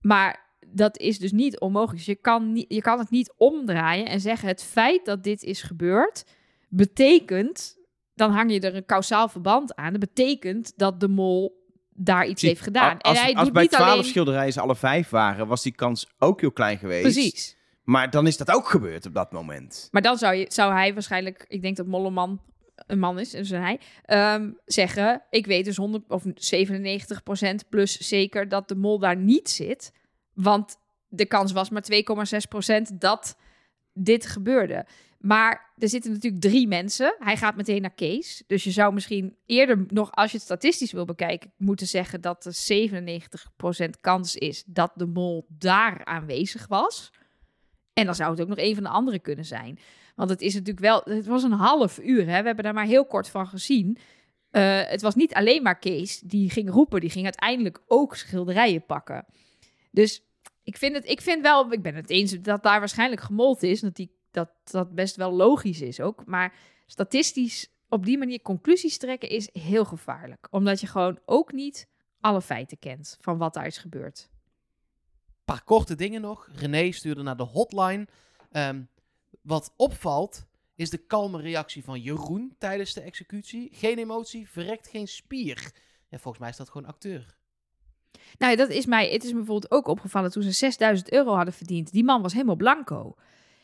maar dat is dus niet onmogelijk. Dus je kan, niet, je kan het niet omdraaien en zeggen: het feit dat dit is gebeurd, betekent. Dan hang je er een kausaal verband aan. Dat betekent dat de mol daar iets Zie, heeft gedaan. Als, en hij als bij niet 12 alleen. schilderijen alle vijf waren, was die kans ook heel klein geweest. Precies. Maar dan is dat ook gebeurd op dat moment. Maar dan zou, je, zou hij waarschijnlijk, ik denk dat Molleman een man is, dus hij, ehm, zeggen: Ik weet dus 100 of 97% plus zeker dat de mol daar niet zit. Want de kans was maar 2,6% dat dit gebeurde. Maar er zitten natuurlijk drie mensen. Hij gaat meteen naar Kees. Dus je zou misschien eerder nog, als je het statistisch wil bekijken, moeten zeggen dat er 97% kans is dat de mol daar aanwezig was. En dan zou het ook nog een van de anderen kunnen zijn. Want het is natuurlijk wel, het was een half uur. Hè? We hebben daar maar heel kort van gezien. Eh, het was niet alleen maar Kees die ging roepen, die ging uiteindelijk ook schilderijen pakken. Dus ik vind het, ik vind wel, ik ben het eens dat daar waarschijnlijk gemold is, dat die, dat, dat best wel logisch is ook. Maar statistisch op die manier conclusies trekken is heel gevaarlijk, omdat je gewoon ook niet alle feiten kent van wat daar is gebeurd. paar korte dingen nog. René stuurde naar de hotline. Ehm, wat opvalt is de kalme reactie van Jeroen tijdens de executie. Geen emotie, verrekt geen spier. Ja, volgens mij is dat gewoon acteur. Nou, dat is mij, het is me bijvoorbeeld ook opgevallen toen ze 6000 euro hadden verdiend. Die man was helemaal blanco.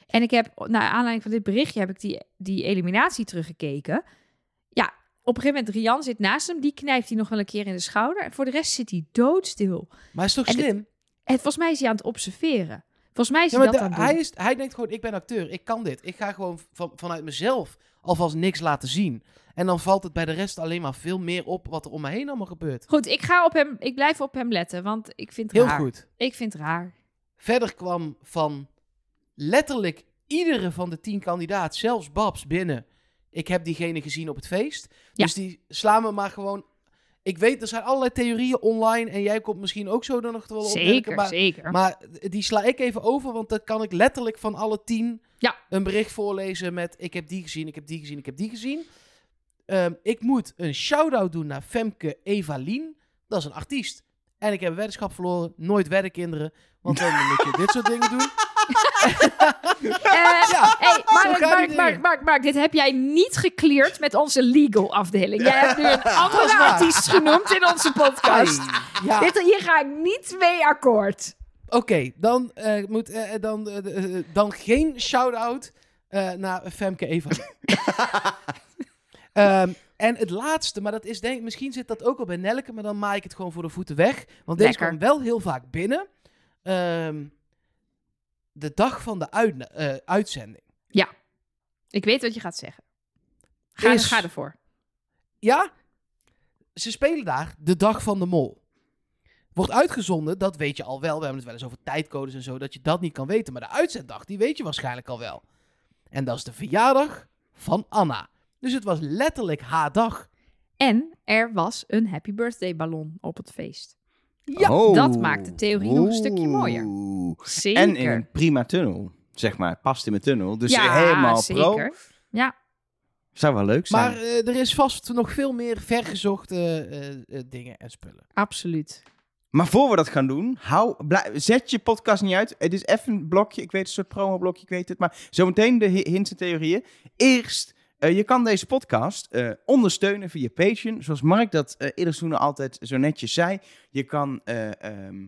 En ik heb, naar aanleiding van dit berichtje, heb ik die, die eliminatie teruggekeken. Ja, op een gegeven moment, Rian zit naast hem, die knijpt hij nog wel een keer in de schouder. En voor de rest zit hij doodstil. Maar is toch En slim? En volgens mij is hij aan het observeren. Volgens mij is Ja, hij dat de- aan het hij, doen. is, hij denkt gewoon, ik ben acteur, ik kan dit. Ik ga gewoon van, vanuit mezelf alvast niks laten zien. En dan valt het bij de rest alleen maar veel meer op wat er om me heen allemaal gebeurt. Goed, ik ga op hem, ik blijf op hem letten, want ik vind het Heel raar. goed. Ik vind het raar. Verder kwam van letterlijk iedere van de tien kandidaten, zelfs Babs, binnen. Ik heb diegene gezien op het feest. Ja. Dus die slaan we maar gewoon... Ik weet, er zijn allerlei theorieën online en jij komt misschien ook zo er nog wel op. Zeker, maar, zeker. Maar die sla ik even over, want dan kan ik letterlijk van alle tien Ja. een bericht voorlezen met ik heb die gezien, ik heb die gezien, ik heb die gezien. Ehm, ik moet een shout-out doen naar Femke Evalien. Dat is een artiest. En ik heb een weddenschap verloren. Nooit wedden, kinderen. Want dan moet je dit soort dingen doen. Eh, Ja, hey, Mark, Mark, Mark. Mark, Mark, dit heb jij niet gecleared met onze legal afdeling. Jij hebt nu een andere artiest genoemd in onze podcast. Ja. Dit, hier ga ik niet mee akkoord. Oké, dan, eh, moet, eh, dan, dan geen shout-out naar Femke Evalien. Ehm, en het laatste, maar dat is denk ik, misschien zit dat ook al bij Nelke, maar dan maak ik het gewoon voor de voeten weg. Want deze kwam wel heel vaak binnen. Ehm, de dag van de uit, eh, uitzending. Ik weet wat je gaat zeggen. Ga, Is- ga ervoor. Ja, ze spelen daar de dag van de mol. Wordt uitgezonden, dat weet je al wel. We hebben het wel eens over tijdcodes en zo, dat je dat niet kan weten. Maar de uitzenddag, die weet je waarschijnlijk al wel. En dat is de verjaardag van Anna. Dus het was letterlijk haar dag. En er was een happy birthday ballon op het feest. Ja, Oh. dat maakt de theorie nog een stukje mooier. Oeh. Zeker. En in een prima tunnel, zeg maar. Past in mijn tunnel. Dus ja, helemaal zeker. pro. Ja, Zou wel leuk zijn. Maar eh, er is vast nog veel meer vergezochte eh, eh, dingen en spullen. absoluut. Maar voor we dat gaan doen, hou, zet je podcast niet uit. Het is even een blokje, ik weet het, een soort promo-blokje, ik weet het. Maar zometeen de hi- hints en theorieën. Eerst, eh, je kan deze podcast eh, ondersteunen via Patreon. Zoals Mark dat eh eerder toen altijd zo netjes zei. Je kan eh, ehm,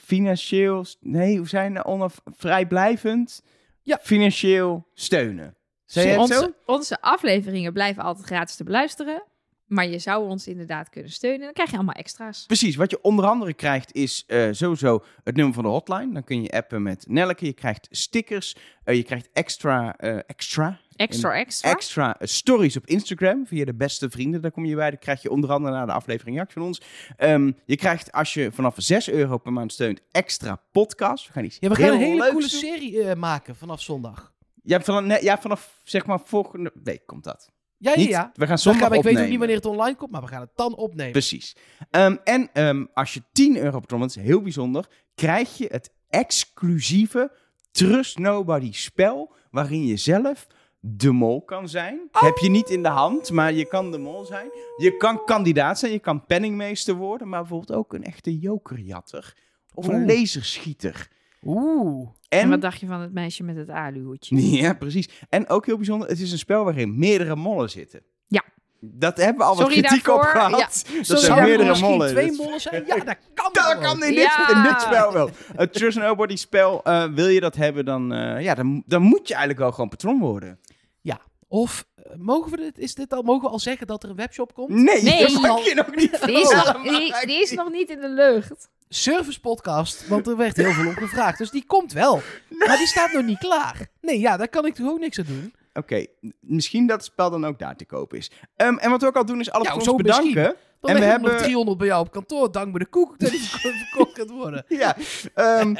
financieel, nee, hoe zijn we, vrijblijvend, Ja. financieel steunen. Zei je het zo? Onze, onze afleveringen blijven altijd gratis te beluisteren. Maar je zou ons inderdaad kunnen steunen. Dan krijg je allemaal extra's. Precies, wat je onder andere krijgt is eh, sowieso het nummer van de hotline. Dan kun je appen met Nelke. Je krijgt stickers. eh, je krijgt extra, eh, extra, Extra, extra. extra stories op Instagram via de beste vrienden. Daar kom je bij. Dan krijg je onder andere na de aflevering reactie van ons. Ehm, je krijgt als je vanaf 6 euro per maand steunt extra podcast. We gaan iets Ja, we gaan een hele coole doen. serie eh, maken vanaf zondag. Ja, vanaf, nee, ja, vanaf zeg maar volgende week komt dat. Ja, ja, Niet. We gaan Dan zondag gaan we- ik weet ook niet wanneer het online komt, maar we gaan het dan opnemen. Precies. Ehm, en ehm, als je 10 euro betaalt, dat is heel bijzonder, krijg je het exclusieve Trust Nobody spel, waarin je zelf de mol kan zijn. Heb je niet in de hand, maar je kan de mol zijn. Je kan kandidaat zijn, je kan penningmeester worden, maar bijvoorbeeld ook een echte jokerjatter. Of een laserschieter. Oeh. En, En, wat dacht je van het meisje met het aluhoedje? ja, precies. En ook heel bijzonder, het is een spel waarin meerdere mollen zitten. Ja. Dat hebben we al wat kritiek op gehad. Ja. Dat Sorry, zijn er meerdere mollen. twee Dat- mollen zijn? Ja, dat kan Dat wel. kan in dit, Ja. in dit spel wel. Het Trust Nobody spel, eh, wil je dat hebben, dan, eh, ja, dan, dan moet je eigenlijk wel gewoon patron worden. Of eh, mogen we dit, is dit al, mogen we al zeggen dat er een webshop komt? Nee, Nee. dat mag je nog niet Die is, vertellen. nog, die, die is nog niet in de lucht. Service podcast, want er werd heel veel om gevraagd. Dus die komt wel. Maar die staat nog niet klaar. Nee, ja, daar kan ik toch ook niks aan doen. Oké, misschien dat het spel dan ook daar te koop is. Ehm, en wat we ook al doen is alle Ja, patrons zo misschien. Dan En we ik nog hebben- 300 bij jou op kantoor. Dank me de koek dat die verko- verkocht kan worden. Ja, ehm,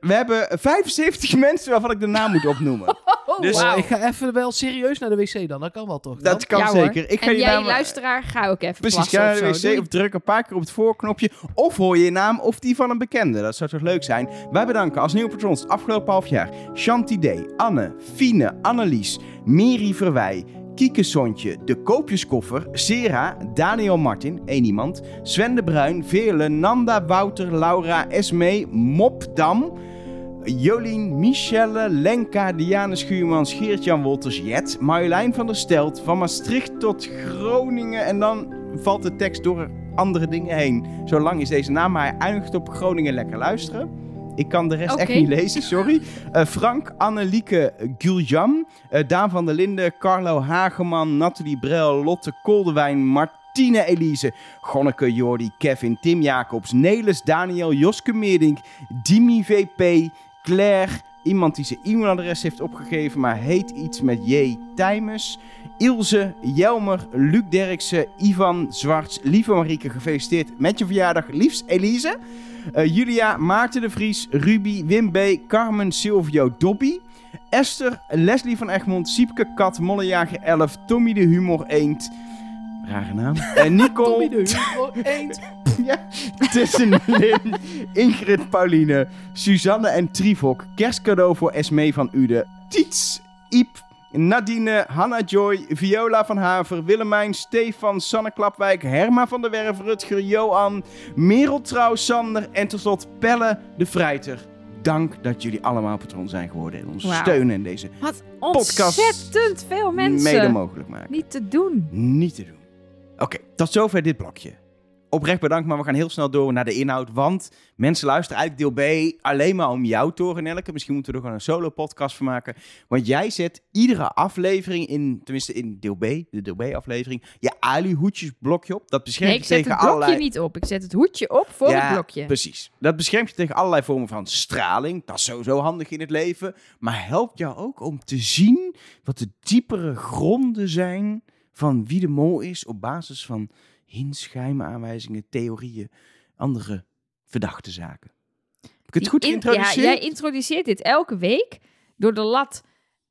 we hebben 75 mensen waarvan ik de naam moet opnoemen. Dus- Dus ik ga even wel serieus naar de wc dan. Dat kan wel toch? dan? Dat kan Ja, zeker. Ik ga en je jij, naam... luisteraar, ga ook even Precies, ga naar of de wc of druk een paar keer op het voorknopje. Of hoor je je naam of die van een bekende. Dat zou toch leuk zijn. Wij bedanken als nieuwe patrons het afgelopen half jaar. Chantidee, Anne, Fine, Annelies, Miri Verwij, Kieke Sontje, De Koopjeskoffer, Sera, Daniel Martin, één iemand, Sven de Bruin, Veerle, Nanda, Wouter, Laura, Esmee, Mopdam... Jolien, Michelle, Lenka, Diane Schuurmans, Geert-Jan Wolters, Jet, Marjolein van der Stelt, van Maastricht tot Groningen. En dan valt de tekst door andere dingen heen. Zo lang is deze naam, maar hij eindigt op Groningen lekker luisteren. Ik kan de rest echt niet lezen, sorry. Eh, Frank, Annelieke Guljam, eh, Daan van der Linden, Carlo Hageman, Nathalie Brel, Lotte Koldewijn, Martine Elise, Gonneke Jordi, Kevin, Tim Jacobs, Nelis, Daniel, Joske Meerdink, Dimi VP, Claire, iemand die zijn e-mailadres heeft opgegeven, maar heet iets met J. Tijmes. Ilse, Jelmer, Luc Derksen, Ivan Zwarts, lieve Marieke, gefeliciteerd met je verjaardag. Liefst Elise. Eh, Julia, Maarten de Vries, Ruby, Wim B, Carmen, Silvio, Dobby. Esther, Leslie van Egmond, Siepke Kat, Mollejager 11, Tommy de Humor Eend. Rare naam. En Nicole. Tommy de Humor, eend. Ja, Ingrid, Pauline, Suzanne en Trivok. Kerstcadeau voor Esmee van Ude. Tiets, Iep, Nadine, Hanna Joy, Viola van Haver, Willemijn, Stefan, Sanne Klapwijk, Herma van der Werf, Rutger, Johan, Merel Trouw, Sander en tot slot Pelle de Vrijter. Dank dat jullie allemaal patroon zijn geworden en ons steunen in deze Wat Podcast ontzettend veel mensen. mede mogelijk maken. Niet te doen. Niet te doen. Oké, tot zover dit blokje. Oprecht bedankt, maar we gaan heel snel door naar de inhoud. Want mensen luisteren eigenlijk deel B alleen maar om jou, Torenelke. Misschien moeten we er gewoon een solo-podcast van maken. Want jij zet iedere aflevering in, tenminste in deel B, de deel B-aflevering, je aluhoedjesblokje op. Dat beschermt Nee, ik je zet tegen het blokje allerlei... niet op. Ik zet het hoedje op voor Ja, het blokje. Precies. Dat beschermt je tegen allerlei vormen van straling. Dat is sowieso handig in het leven. Maar helpt jou ook om te zien wat de diepere gronden zijn van wie de mol is op basis van hints, geheime aanwijzingen, theorieën, andere verdachte zaken. Heb ik het Die goed in- geïntroduceerd? Ja, jij introduceert dit elke week door de lat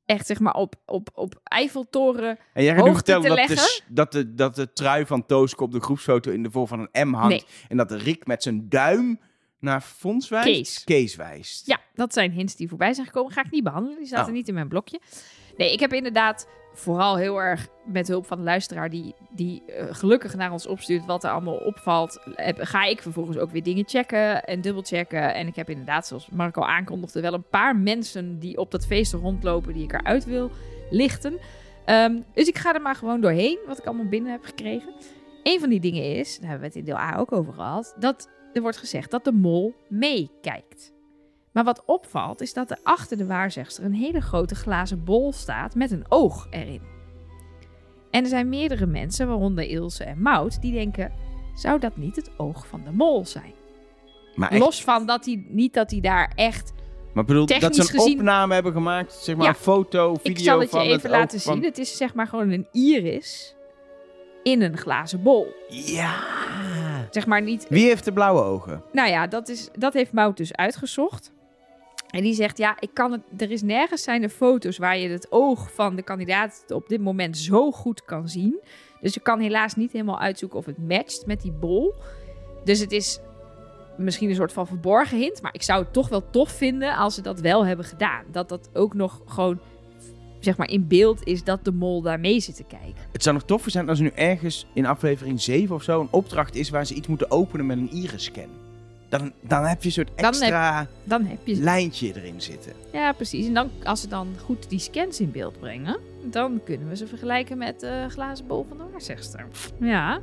echt zeg maar op, op, op Eiffeltoren. en jij gaat nu vertellen te dat de, leggen? dat, de, dat de trui van Tooske op de groepsfoto in de vorm van een M hangt. Nee. En dat de Rick met zijn duim naar Fons wijst. Kees. Kees wijst. Ja, dat zijn hints die voorbij zijn gekomen. Ga ik niet behandelen. Die zaten Oh. niet in mijn blokje. Nee, ik heb inderdaad vooral heel erg met hulp van de luisteraar die, die eh, gelukkig naar ons opstuurt wat er allemaal opvalt. Ga ik vervolgens ook weer dingen checken en dubbelchecken. En ik heb inderdaad, zoals Mark al aankondigde, wel een paar mensen die op dat feest rondlopen die ik eruit wil lichten. Ehm, dus ik ga er maar gewoon doorheen wat ik allemaal binnen heb gekregen. Een van die dingen is, daar hebben we het in deel A ook over gehad, dat er wordt gezegd dat de mol meekijkt. Maar wat opvalt is dat er achter de waarzegster een hele grote glazen bol staat met een oog erin. En er zijn meerdere mensen, waaronder Ilse en Mout, die denken: zou dat niet het oog van de mol zijn? Maar, echt, Los van dat hij niet dat hij daar echt. maar bedoel, dat ze een gezien- opname hebben gemaakt, zeg maar Ja. een foto, video Ik zal het je even het laten van- zien. Het is zeg maar gewoon een iris in een glazen bol. Ja. Zeg maar niet Wie heeft de blauwe ogen? Nou ja, dat, is, dat heeft Mout dus uitgezocht. En die zegt, ja, ik kan het, er is nergens zijn er foto's waar je het oog van de kandidaat op dit moment zo goed kan zien. Dus je kan helaas niet helemaal uitzoeken of het matcht met die bol. Dus het is misschien een soort van verborgen hint. Maar ik zou het toch wel tof vinden als ze dat wel hebben gedaan. Dat dat ook nog gewoon zeg maar in beeld is dat de mol daar mee zit te kijken. Het zou nog toffer zijn als er nu ergens in aflevering 7 of zo een opdracht is waar ze iets moeten openen met een iris-scan. Dan, dan heb je een soort Dan heb- extra Dan heb je lijntje erin zitten. Ja, precies. En dan, als ze dan goed die scans in beeld brengen, dan kunnen we ze vergelijken met de glazen bol van de waarzegster. Ja.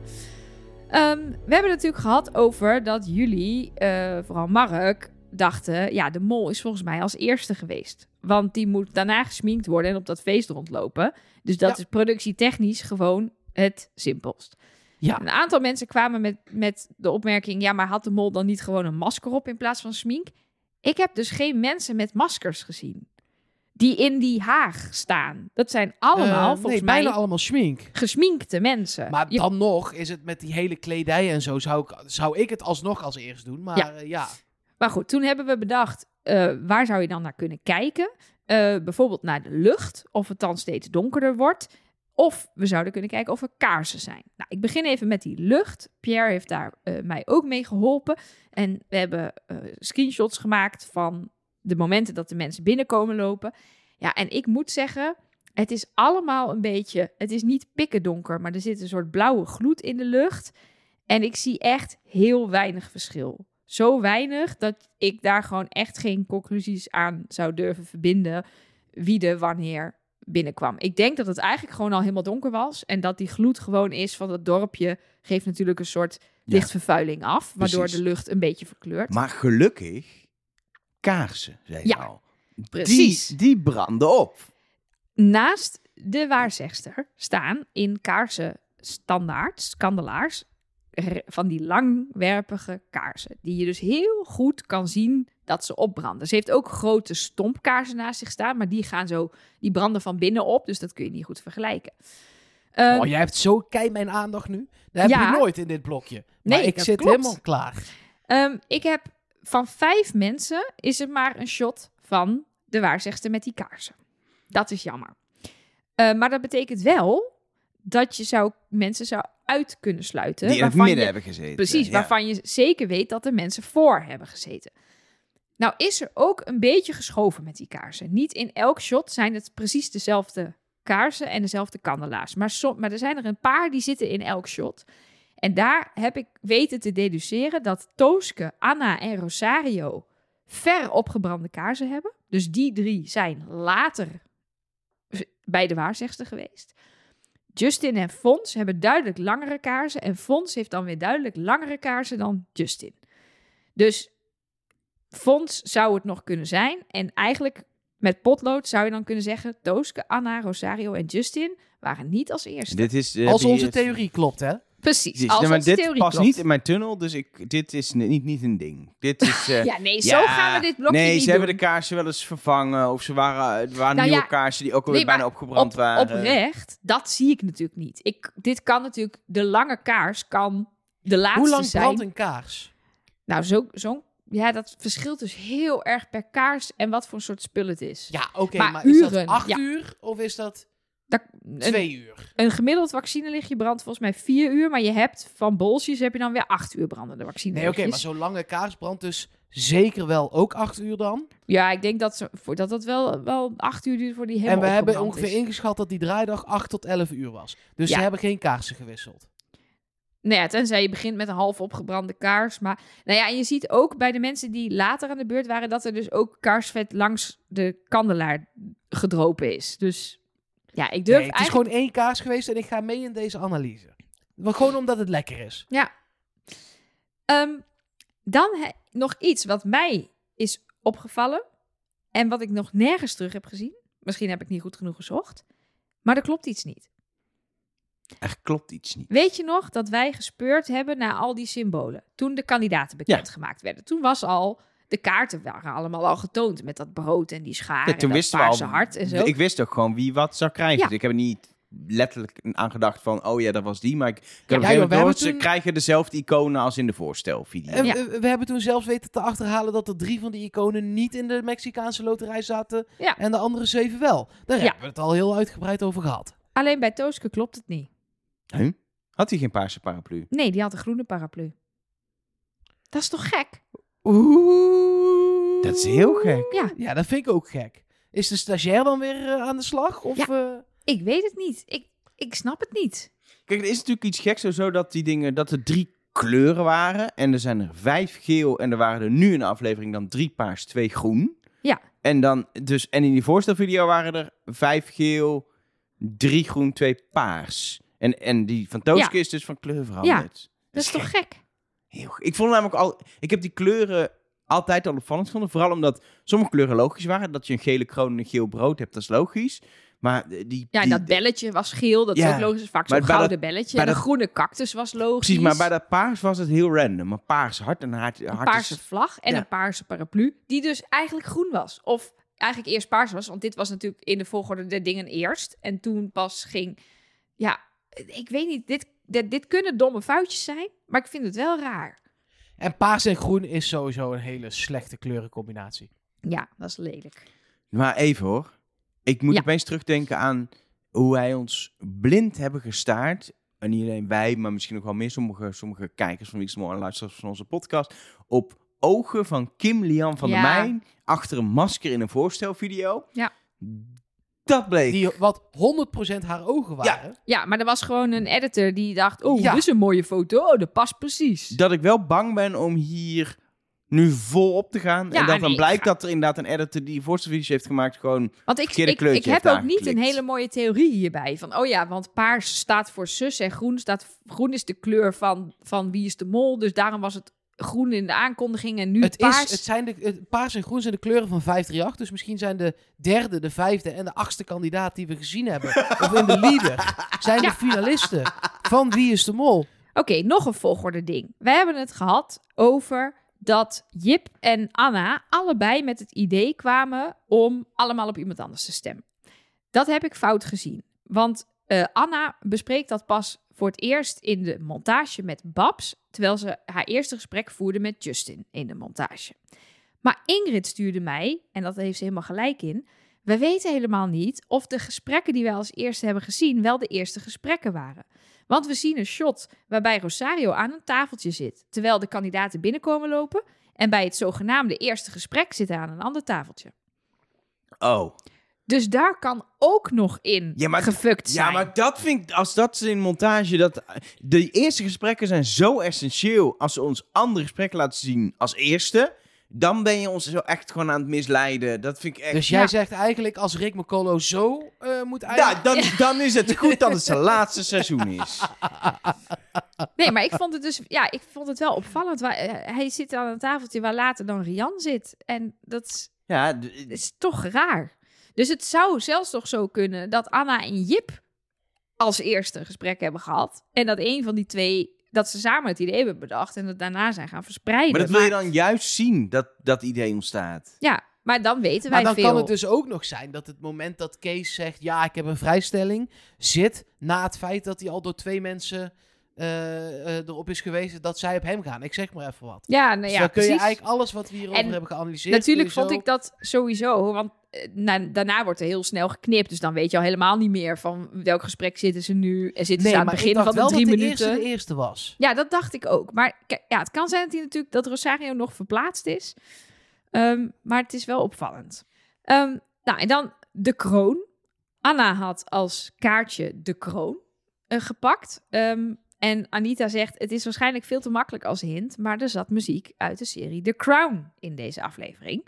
Ehm, we hebben het natuurlijk gehad over dat jullie, eh, vooral Mark, dachten... ja, de mol is volgens mij als eerste geweest. Want die moet daarna gesminkt worden en op dat feest rondlopen. Dus dat Ja. is productietechnisch gewoon het simpelst. Ja. Een aantal mensen kwamen met, met de opmerking... ja, maar had de mol dan niet gewoon een masker op in plaats van smink? Ik heb dus geen mensen met maskers gezien. Die in die haag staan. Dat zijn allemaal Eh, volgens nee, mij bijna allemaal schmink. gesminkte mensen. Maar Je- dan nog is het met die hele kledij en zo, zou ik, zou ik het alsnog als eerst doen. Maar Ja. ja. Maar goed, toen hebben we bedacht, eh, waar zou je dan naar kunnen kijken? Eh, bijvoorbeeld naar de lucht, of het dan steeds donkerder wordt. Of we zouden kunnen kijken of er kaarsen zijn. Nou, ik begin even met die lucht. Pierre heeft daar eh, mij ook mee geholpen. En we hebben eh, screenshots gemaakt van de momenten dat de mensen binnenkomen lopen. Ja, en ik moet zeggen, het is allemaal een beetje... Het is niet pikken donker, maar er zit een soort blauwe gloed in de lucht. En ik zie echt heel weinig verschil. Zo weinig dat ik daar gewoon echt geen conclusies aan zou durven verbinden wie er wanneer binnenkwam. Ik denk dat het eigenlijk gewoon al helemaal donker was en dat die gloed gewoon is van het dorpje geeft natuurlijk een soort lichtvervuiling af, waardoor Precies. de lucht een beetje verkleurt. Maar gelukkig, kaarsen, zei je Ja, al. precies. Die, die branden op. Naast de waarzegster staan in kaarsen standaard, kandelaars, van die langwerpige kaarsen. Die je dus heel goed kan zien dat ze opbranden. Ze heeft ook grote stompkaarsen naast zich staan, maar die gaan zo, die branden van binnen op, dus dat kun je niet goed vergelijken. Ehm, oh, jij hebt zo kei mijn aandacht nu. Dat heb Ja. je nooit in dit blokje. Nee, maar ik dat zit klopt. helemaal klaar. Ehm, ik heb van vijf mensen is er maar een shot van de waarzegster met die kaarsen. Dat is jammer. Eh, maar dat betekent wel dat je zou, mensen zou uit kunnen sluiten. Die in het waarvan midden je- hebben gezeten. Precies, Ja. waarvan je zeker weet dat er mensen voor hebben gezeten. Nou is er ook een beetje geschoven met die kaarsen. Niet in elk shot zijn het precies dezelfde kaarsen en dezelfde kandelaars. Maar, maar er zijn er een paar die zitten in elk shot. En daar heb ik weten te deduceren dat Tooske, Anna en Rosario ver opgebrande kaarsen hebben. Dus die drie zijn later bij de waarzegster geweest. Justin en Fons hebben duidelijk langere kaarsen. En Fons heeft dan weer duidelijk langere kaarsen dan Justin. Dus Fons zou het nog kunnen zijn. En eigenlijk met potlood zou je dan kunnen zeggen... Tooske, Anna, Rosario en Justin waren niet als eerste. Dit is, eh, Als onze theorie klopt, hè? Precies, als Nee, maar onze dit theorie past klopt. niet in mijn tunnel, dus ik, dit is ni- niet, niet een ding. Dit is... eh, Ja, nee, zo ja, gaan we dit blokje Nee, niet ze hebben de kaarsen wel eens vervangen. Of ze waren, er waren Nou nieuwe ja, kaarsen die ook alweer nee, bijna opgebrand Op, waren. oprecht, dat zie ik natuurlijk niet. Ik, dit kan natuurlijk, de lange kaars kan de laatste Hoe lang zijn. brandt een kaars? Nou, zo, zo, ja, dat verschilt dus heel erg per kaars en wat voor soort spul het is. Ja, oké, Maar maar, is dat acht ja. uur of is dat Dat, een, twee uur? een gemiddeld vaccinelichtje brandt volgens mij vier uur, maar je hebt van bolsjes heb je dan weer acht uur brandende Nee, vaccinelichtjes. oké, maar zo'n lange kaars brandt dus zeker wel ook acht uur dan. Ja, ik denk dat, ze, voor, dat dat wel, wel acht uur duurt voor die helemaal en we hebben ongeveer is. ingeschat dat die draaidag 8 tot 11 uur was. Dus Ja. ze hebben geen kaarsen gewisseld. Nou ja, tenzij je begint met een half opgebrande kaars. Maar nou ja, en je ziet ook bij de mensen die later aan de beurt waren... dat er dus ook kaarsvet langs de kandelaar gedropen is. Dus ja, ik durf Nee, het is eigenlijk... gewoon één kaars geweest en ik ga mee in deze analyse. Maar gewoon omdat het lekker is. Ja. Ehm, dan nog iets wat mij is opgevallen... en wat ik nog nergens terug heb gezien. Misschien heb ik niet goed genoeg gezocht. Maar er klopt iets niet. Er klopt iets niet. Weet je nog dat wij gespeurd hebben naar al die symbolen? Toen de kandidaten bekendgemaakt werden. Toen was al... De kaarten waren allemaal al getoond met dat brood en die schaar Ja, en toen dat wisten we paarse al. hart en zo. Ik wist ook gewoon wie wat zou krijgen. Ja. Dus ik heb er niet letterlijk aan gedacht van, oh ja, dat was die. Maar ik, joh, hebben ze toen- krijgen dezelfde iconen als in de voorstelvideo. En Ja. we, we hebben toen zelfs weten te achterhalen dat er drie van die iconen niet in de Mexicaanse loterij zaten. Ja. En de andere zeven wel. Daar Ja. hebben we het al heel uitgebreid over gehad. Alleen bij Tooske klopt het niet. Huh? Had hij geen paarse paraplu? Nee, die had een groene paraplu. Dat is toch gek? Oeh. Dat is heel gek. Ja. Ja, dat vind ik ook gek. Is de stagiair dan weer eh, aan de slag? Of, eh, Ik weet het niet. Ik, ik snap het niet. Kijk, er is natuurlijk iets geks zo dat die dingen, dat er drie kleuren waren. En er zijn er vijf geel en er waren er nu in de aflevering dan drie paars, twee groen. Ja. En dan, dus, en in die voorstelvideo waren er vijf geel, drie groen, twee paars. En, en die van Tooske is dus van kleur veranderd. Dat is toch gek? Heel. Ik vond namelijk al, ik heb die kleuren altijd al opvallend gevonden. Vooral omdat sommige kleuren logisch waren. Dat je een gele kroon en een geel brood hebt, dat is logisch. Maar die... Ja, die- dat belletje was geel. Dat Ja, is ook logisch. Vaak zo'n gouden belletje. En de dat- groene cactus was logisch. Precies, maar bij dat paars was het heel random. Een paars hart en hart, een hart paarse is... vlag en Ja. een paarse paraplu. Die dus eigenlijk groen was. Of eigenlijk eerst paars was. Want dit was natuurlijk in de volgorde de dingen eerst. En toen pas ging... Ja, ik weet niet. Dit, dit, dit kunnen domme foutjes zijn. Maar ik vind het wel raar. En paars en groen is sowieso een hele slechte kleurencombinatie. Ja, dat is lelijk. Maar even hoor. Ik moet Ja. opeens terugdenken aan hoe wij ons blind hebben gestaard. En niet alleen wij, maar misschien nog wel meer sommige, sommige kijkers van Mol en luisteraars van onze podcast. Op ogen van Kim Lian van Ja. der Meijn. Achter een masker in een voorstelvideo. Ja. Dat bleek. Die wat 100% haar ogen waren. Ja, maar er was gewoon een editor die dacht... Oh, Ja. dit is een mooie foto. Oh, dat past precies. Dat ik wel bang ben om hier nu vol op te gaan. Ja, en dan nee, blijkt ga- dat er inderdaad een editor die voorstelvideo's heeft gemaakt gewoon... Want ik, verkeerde ik, kleurtje ik heb heeft ook niet een hele mooie theorie hierbij. Van, oh ja, want paars staat voor zus en groen staat... Groen is de kleur van, van Wie is de Mol. Dus daarom was het groen in de aankondiging en nu Het, paars. is, het zijn de, het paars en groen zijn de kleuren van 538. Dus misschien zijn de derde, de vijfde en de achtste kandidaat die we gezien hebben. of in de leader. Zijn Ja. de finalisten van Wie is de Mol. Oké, nog een volgorde ding. Wij hebben het gehad over dat Jip en Anna allebei met het idee kwamen om allemaal op iemand anders te stemmen. Dat heb ik fout gezien. Want eh, Anna bespreekt dat pas voor het eerst in de montage met Babs, terwijl ze haar eerste gesprek voerde met Justin in de montage. Maar Ingrid stuurde mij, en dat heeft ze helemaal gelijk in, we weten helemaal niet of de gesprekken die wij als eerste hebben gezien wel de eerste gesprekken waren. Want we zien een shot waarbij Rosario aan een tafeltje zit, terwijl de kandidaten binnenkomen lopen. En bij het zogenaamde eerste gesprek zit hij aan een ander tafeltje. Oh. Dus daar kan ook nog in Ja, maar- gefukt zijn. Ja, maar dat vind ik, als dat in montage, dat de eerste gesprekken zijn zo essentieel. Als ze ons andere gesprekken laten zien als eerste, dan ben je ons zo echt gewoon aan het misleiden. Dat vind ik echt. Dus jij Ja. zegt eigenlijk als Rick McCollo zo eh, moet eindigen. ja, dan, dan is het goed dat het zijn laatste seizoen is. Nee, maar ik vond het dus, ja, ik vond het wel opvallend. Waar, eh, hij zit aan een tafeltje waar later dan Rian zit. En dat is, Ja, is toch raar. Dus het zou zelfs toch zo kunnen dat Anna en Jip als eerste een gesprek hebben gehad. En dat een van die twee, dat ze samen het idee hebben bedacht en het daarna zijn gaan verspreiden. maar dat wil je dan juist zien, dat dat idee ontstaat. Ja, maar dan weten Maar wij dan veel. kan het dus ook nog zijn dat het moment dat Kees zegt... ja, ik heb een vrijstelling, zit na het feit dat hij al door twee mensen eh, eh, erop is geweest... dat zij op hem gaan. Ik zeg maar even wat. Ja, nou dus ja, dan kun je precies. eigenlijk alles wat we hierover En hebben geanalyseerd... Natuurlijk vond zo- ik dat sowieso, want na- daarna wordt er heel snel geknipt. Dus dan weet je al helemaal niet meer van welk gesprek zitten ze nu. En zitten Nee, ze aan het begin van de drie minuten. eerste de eerste was. Ja, dat dacht ik ook. Maar ja, het kan zijn dat hij natuurlijk dat Rosario nog verplaatst is. Ehm, maar het is wel opvallend. Ehm, nou, en dan de kroon. Anna had als kaartje de kroon eh, gepakt. Ehm, en Anita zegt: Het is waarschijnlijk veel te makkelijk als hint. Maar er zat muziek uit de serie The Crown in deze aflevering.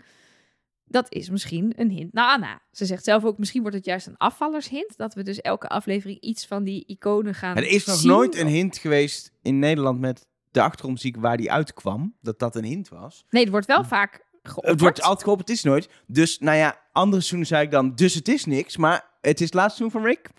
Dat is misschien een hint naar Anna. Ze zegt zelf ook: Misschien wordt het juist een afvallershint. Dat we dus elke aflevering iets van die iconen gaan. Er is nog zien. nooit een hint geweest in Nederland met de achtergrondmuziek waar die uitkwam, dat dat een hint was. Nee, het wordt wel vaak geopperd. Het wordt altijd gehoord, het is nooit. Dus, nou ja, andere seizoenen zei ik dan, dus het is niks. Maar het is het laatste seizoen van Rick.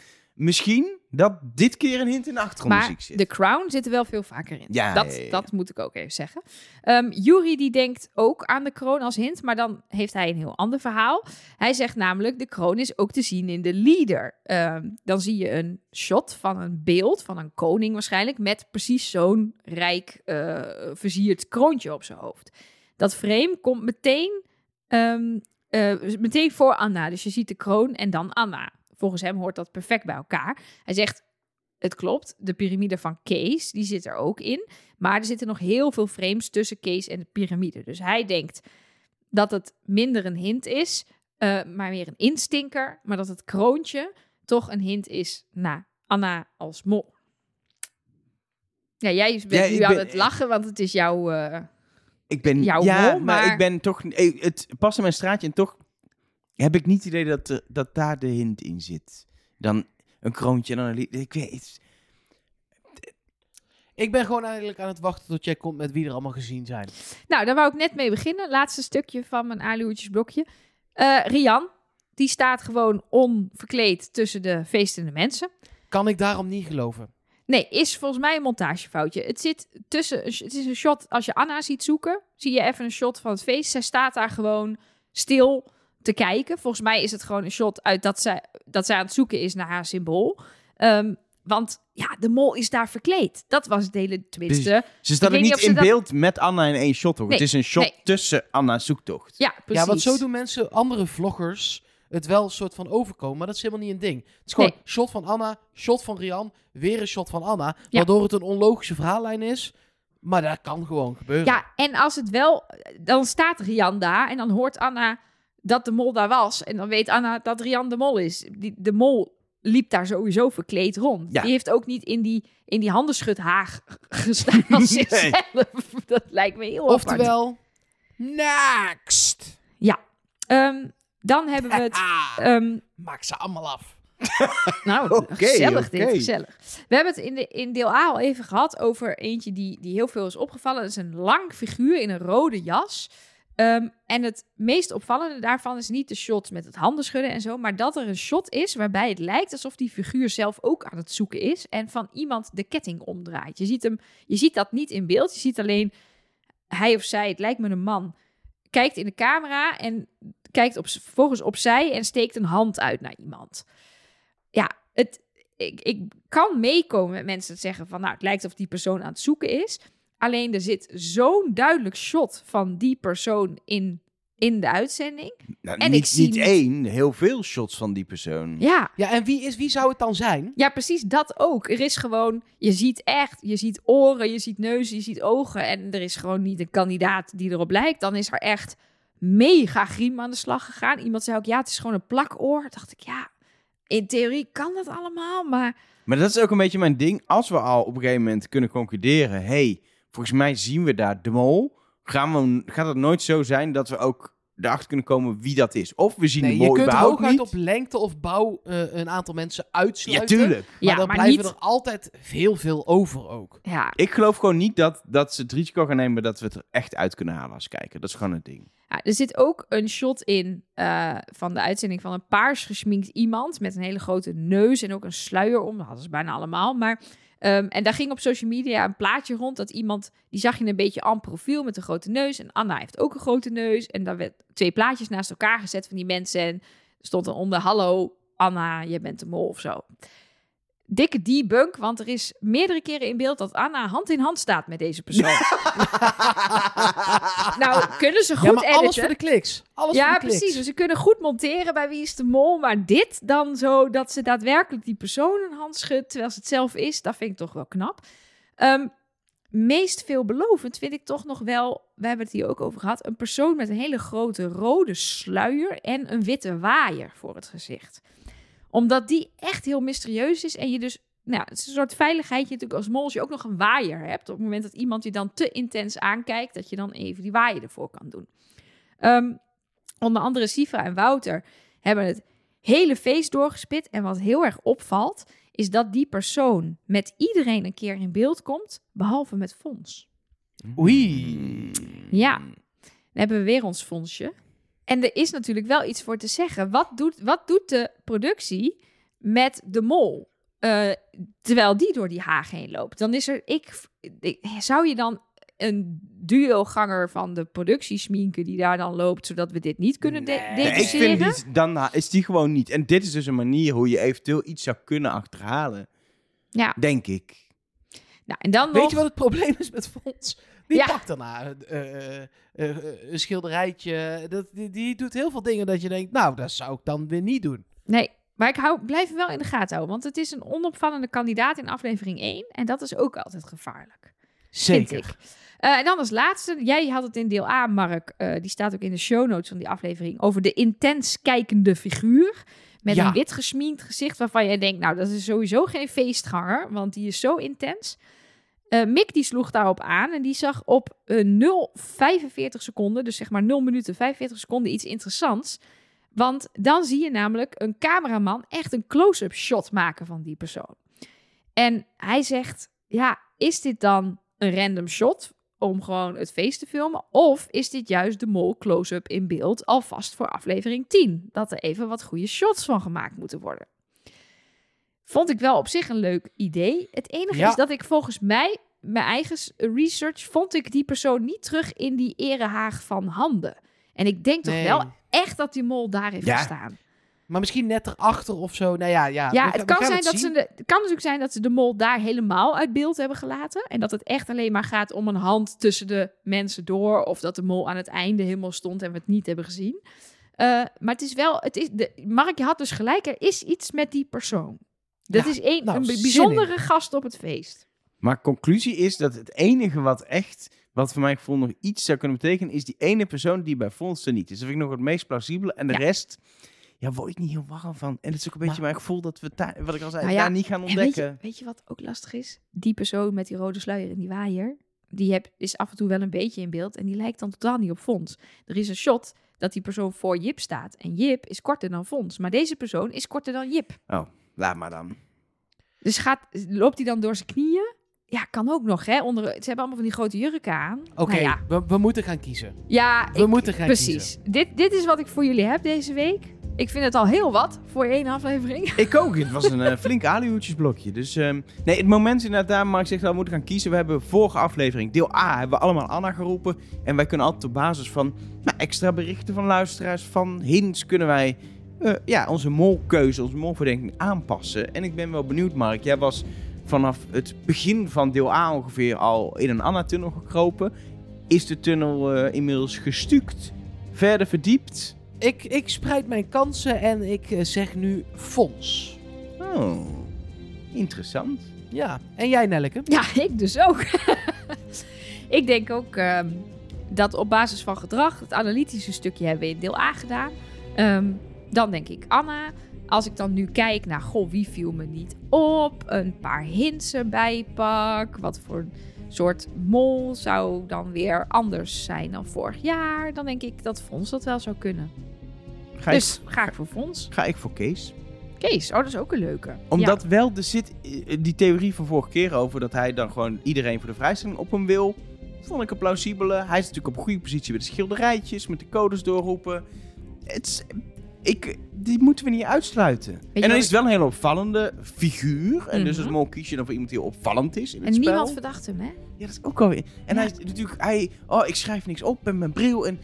Misschien dat dit keer een hint in de achtergrondmuziek Maar zit. The Crown zit er wel veel vaker in. Ja, dat, ja, ja. dat moet ik ook even zeggen. Ehm Yuri die denkt ook aan de kroon als hint, maar dan heeft hij een heel ander verhaal. Hij zegt namelijk, de kroon is ook te zien in de leader. Ehm, dan zie je een shot van een beeld van een koning waarschijnlijk... met precies zo'n rijk eh, versierd kroontje op zijn hoofd. Dat frame komt meteen, ehm, eh, meteen voor Anna. Dus je ziet de kroon en dan Anna. Volgens hem hoort dat perfect bij elkaar. Hij zegt, het klopt, de piramide van Kees, die zit er ook in. Maar er zitten nog heel veel frames tussen Kees en de piramide. Dus hij denkt dat het minder een hint is. eh, maar meer een instinker. Maar dat het kroontje toch een hint is naar Anna als mol. Ja, jij bent Ja, nu aan het lachen, want het is jouw... eh, Ik ben, Jouw ja, maar... maar- ik ben toch... eh, Het past in mijn straatje en toch heb ik niet het idee dat, er- dat daar de hint in zit. Dan een kroontje en dan een lied. Ik weet. Ik ben gewoon eigenlijk aan het wachten tot jij komt met wie er allemaal gezien zijn. Nou, daar wou ik net mee beginnen. Laatste stukje van mijn aluhoedjesblokje. Eh Rian, die staat gewoon onverkleed tussen de feestende mensen. Kan ik daarom niet geloven? Nee, is volgens mij een montagefoutje. Het zit tussen. Het is een shot. Als je Anna ziet zoeken, zie je even een shot van het feest. Zij staat daar gewoon stil te kijken. Volgens mij is het gewoon een shot uit dat zij, dat zij aan het zoeken is naar haar symbool. Ehm, want ja, de mol is daar verkleed. Dat was het hele, tenminste. Ze ook niet in dat- beeld met Anna in één shot? Nee, het is een shot nee. tussen Anna's zoektocht. Ja, precies. Ja, want zo doen mensen, andere vloggers, het wel een soort van overkomen. Maar dat is helemaal niet een ding. Het is gewoon Nee. shot van Anna, shot van Rian, weer een shot van Anna. Ja. Waardoor het een onlogische verhaallijn is. Maar dat kan gewoon gebeuren. Ja, en als het wel, dan staat Rian daar en dan hoort Anna dat de mol daar was. En dan weet Anna dat Rian de mol is. Die, de mol liep daar sowieso verkleed rond. Ja. Die heeft ook niet in die, in die handenschuthaag gestaan als Nee. Dat lijkt me heel apart. Oftewel, next. Ehm, dan hebben we het... Ah, ehm, maak ze allemaal af. Nou, gezellig dit, oké. gezellig. We hebben het in, de, in deel A al even gehad over eentje die, die heel veel is opgevallen. Dat is een lang figuur in een rode jas. Ehm, en het meest opvallende daarvan is niet de shot met het handen schudden en zo, maar dat er een shot is waarbij het lijkt alsof die figuur zelf ook aan het zoeken is en van iemand de ketting omdraait. Je ziet, hem, je ziet dat niet in beeld, je ziet alleen hij of zij, het lijkt me een man, kijkt in de camera en kijkt op, vervolgens opzij en steekt een hand uit naar iemand. Ja, het, ik, ik kan meekomen met mensen dat zeggen van, nou, het lijkt of die persoon aan het zoeken is. Alleen er zit zo'n duidelijk shot van die persoon in, in de uitzending. Nou, En niet, ik zie niet één, heel veel shots van die persoon. Ja, Ja, en wie, is, wie zou het dan zijn? ja, precies dat ook. Er is gewoon, je ziet echt, je ziet oren, je ziet neuzen, je ziet ogen. En er is gewoon niet een kandidaat die erop lijkt. Dan is er echt mega griem aan de slag gegaan. Iemand zei ook, ja, het is gewoon een plakoor. Dacht ik, ja, in theorie kan dat allemaal, maar... Maar dat is ook een beetje mijn ding. Als we al op een gegeven moment kunnen concluderen... hey, volgens mij zien we daar de mol... Gaan we, gaat het nooit zo zijn dat we ook erachter kunnen komen wie dat is. Of we zien Nee, de je mol kunt überhaupt hooguit niet. op lengte of bouw eh, een aantal mensen Ja, uitsluiten. tuurlijk. Maar Ja, dan maar blijven niet- er altijd heel veel over ook. Ja, Ik geloof gewoon niet dat, dat ze het risico gaan nemen dat we het er echt uit kunnen halen als kijken. Dat is gewoon het ding. Ja, er zit ook een shot in eh, van de uitzending van een paars gesminkt iemand met een hele grote neus en ook een sluier om. Dat hadden ze bijna allemaal. Maar, ehm, en daar ging op social media een plaatje rond dat iemand, die zag je een beetje aan profiel met een grote neus. En Anna heeft ook een grote neus. En daar werd twee plaatjes naast elkaar gezet van die mensen. En stond er onder, hallo Anna, je bent de mol of zo. Dikke debunk, want er is meerdere keren in beeld dat Anna hand in hand staat met deze persoon. nou, kunnen ze goed ja, maar alles voor de kliks. Alles Ja, voor de kliks. precies. Dus ze kunnen goed monteren bij wie is de mol. Maar dit dan zo dat ze daadwerkelijk die persoon een hand schudt terwijl ze het zelf is, dat vind ik toch wel knap. Ehm, meest veelbelovend vind ik toch nog wel, we hebben het hier ook over gehad, een persoon met een hele grote rode sluier en een witte waaier voor het gezicht. Omdat die echt heel mysterieus is en je dus, nou, het is een soort veiligheidje natuurlijk als mol als je ook nog een waaier hebt. Op het moment dat iemand je dan te intens aankijkt, dat je dan even die waaier ervoor kan doen. Ehm, onder andere Sifra en Wouter hebben het hele feest doorgespit. En wat heel erg opvalt, is dat die persoon met iedereen een keer in beeld komt, behalve met Fons. Oei. Ja, dan hebben we weer ons Fonsje. En er is natuurlijk wel iets voor te zeggen. Wat doet, wat doet de productie met de mol? Eh, terwijl die door die haag heen loopt. Dan is er. Ik, ik- zou je dan een duoganger van de productie sminken die daar dan loopt, zodat we dit niet kunnen de- Nee. Nee, ik vind dan is die gewoon niet. En dit is dus een manier hoe je eventueel iets zou kunnen achterhalen. Ja. Denk ik. Nou, en dan Weet nog... je wat het probleem is met Fons? Die Ja. pakt daarna eh, eh, eh, een schilderijtje. Dat, die, die doet heel veel dingen dat je denkt, nou, dat zou ik dan weer niet doen. Nee, maar ik hou, blijf hem wel in de gaten houden. Want het is een onopvallende kandidaat in aflevering 1. En dat is ook altijd gevaarlijk. Zeker. En dan als laatste, jij had het in deel A, Mark, die staat ook in de show notes van die aflevering, over de intens kijkende figuur. Met Ja. een wit gesminkt gezicht waarvan jij denkt, nou, dat is sowieso geen feestganger, want die is zo intens. Eh, Mick die sloeg daarop aan en die zag op eh 0,45 seconden, dus zeg maar 0 minuten 45 seconden, iets interessants. Want dan zie je namelijk een cameraman echt een close-up shot maken van die persoon. En hij zegt, ja, is dit dan een random shot om gewoon het feest te filmen? Of is dit juist de mol close-up in beeld alvast voor aflevering 10? Dat er even wat goede shots van gemaakt moeten worden. Vond ik wel op zich een leuk idee. Het enige Ja. is dat ik volgens mij, mijn eigen research, vond ik die persoon niet terug in die erehaag van handen. En ik denk toch wel echt dat die mol daar heeft Ja. gestaan. Maar misschien net erachter of zo. Nou ja, ja. Ja, het kan, zijn dat zien. ze de, het kan natuurlijk zijn dat ze de mol daar helemaal uit beeld hebben gelaten. En dat het echt alleen maar gaat om een hand tussen de mensen door. Of dat de mol aan het einde helemaal stond en we het niet hebben gezien. Eh, maar het is wel, het is, de, Mark, je had dus gelijk, er is iets met die persoon. Dat Ja, is een, nou, een bijzondere gast op het feest. Maar conclusie is dat het enige wat echt, wat voor mijn gevoel nog iets zou kunnen betekenen, is die ene persoon die bij Fons er niet is. Dat vind ik nog het meest plausibele. En de Ja. rest, ja, word ik niet heel warm van. En het is ook een beetje Maar- mijn gevoel dat we, daar- wat ik al zei, Nou ja, daar niet gaan En weet ontdekken. je, weet je wat ook lastig is? Die persoon met die rode sluier en die waaier, die heb, is af en toe wel een beetje in beeld. En die lijkt dan totaal niet op Fons. Er is een shot dat die persoon voor Jip staat. En Jip is korter dan Fons. Maar deze persoon is korter dan Jip. Laat maar dan. Dus gaat, loopt hij dan door zijn knieën? Ja, kan ook nog, hè? Onder, ze hebben allemaal van die grote jurken aan. Oké, Nou ja, we, we moeten gaan kiezen. ja We ik- moeten gaan precies. kiezen. Dit, dit is wat ik voor jullie heb deze week. Ik vind het al heel wat voor één aflevering. Ik ook. Het was een eh, flink alihoedjesblokje. Dus ehm, nee, het moment is inderdaad daar, Mark zegt wel, we moeten gaan kiezen. We hebben vorige aflevering, deel A, hebben we allemaal Anna geroepen. En wij kunnen altijd op basis van nou, extra berichten van luisteraars, van hints, kunnen wij eh, ja, onze molkeuze, onze molverdenking aanpassen. En ik ben wel benieuwd, Mark. Jij was vanaf het begin van deel A ongeveer al in een Anna-tunnel gekropen. Is de tunnel eh, inmiddels gestuukt? Verder verdiept? Ik, ik spreid mijn kansen en ik eh, zeg nu Fons. Oh, interessant. Ja, en jij Nelleke? Ja, ik dus ook. ik denk ook ehm, dat op basis van gedrag, het analytische stukje hebben we in deel A gedaan. Ehm, dan denk ik Anna. Als ik dan nu kijk naar, goh, wie viel me niet op? Een paar hints erbij pak. Wat voor soort mol zou dan weer anders zijn dan vorig jaar? Dan denk ik dat Fons dat wel zou kunnen. Ga, dus ik, ga ik voor Fons. ga ik voor Kees. Kees, oh, dat is ook een leuke. Omdat wel, er zit eh, die theorie van vorige keer over dat hij dan gewoon iedereen voor de vrijstelling op hem wil. Vond ik een plausibele. Hij is natuurlijk op een goede positie met de schilderijtjes, met de codes doorroepen. Het is, ik, die moeten we niet uitsluiten. en dan is het wel een hele opvallende figuur. En dus Mhm. als mol kies je dan voor iemand die opvallend is in het En spel. niemand verdacht hem, hè? Ja, dat is ook alweer. En Ja. hij is natuurlijk, hij, oh, ik schrijf niks op met mijn bril. En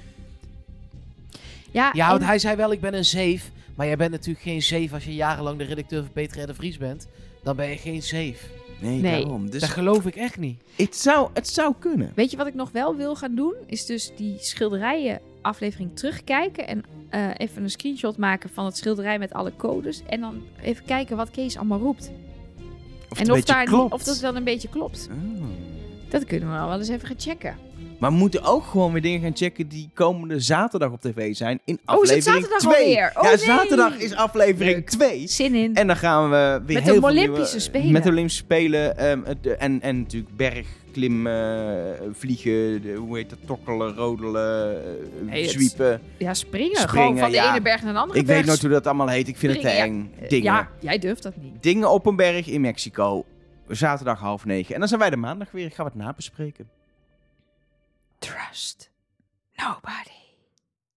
Ja, Ja, want en- hij zei wel, ik ben een zeef. Maar jij bent natuurlijk geen zeef als je jarenlang de redacteur van Peter R. de Vries bent. Dan ben je geen zeef. nee, Nee. daarom. Dus Dat geloof ik echt niet. het, zou, het zou kunnen. Weet je wat ik nog wel wil gaan doen? Is dus die schilderijen aflevering terugkijken en eh, even een screenshot maken van het schilderij met alle codes. En dan even kijken wat Kees allemaal roept. Of en of, beetje daar, klopt. of dat wel een beetje klopt. Oh. Dat kunnen we wel eens even gaan checken. Maar we moeten ook gewoon weer dingen gaan checken die komende zaterdag op tv zijn. In Oh, is aflevering zaterdag 2. alweer? Oh, ja, nee. zaterdag is aflevering Leuk. 2. Zin in. En dan gaan we weer Met de heel veel Olympische nieuwe- Spelen. Met de Olympische Spelen. het- en, en natuurlijk bergklim, eh, vliegen, de, hoe heet dat, tokkelen, rodelen, eh, het- zwiepen. ja, springen. Springen, Gewoon van de ja. ene berg naar de andere Ik berg. weet nooit hoe dat allemaal heet. Ik vind het te eng. Eh, Dingen. Ja, jij durft dat niet. Dingen op een berg in Mexico. Zaterdag half negen. En dan zijn wij de maandag weer. Ik ga wat nabespreken. Trust nobody.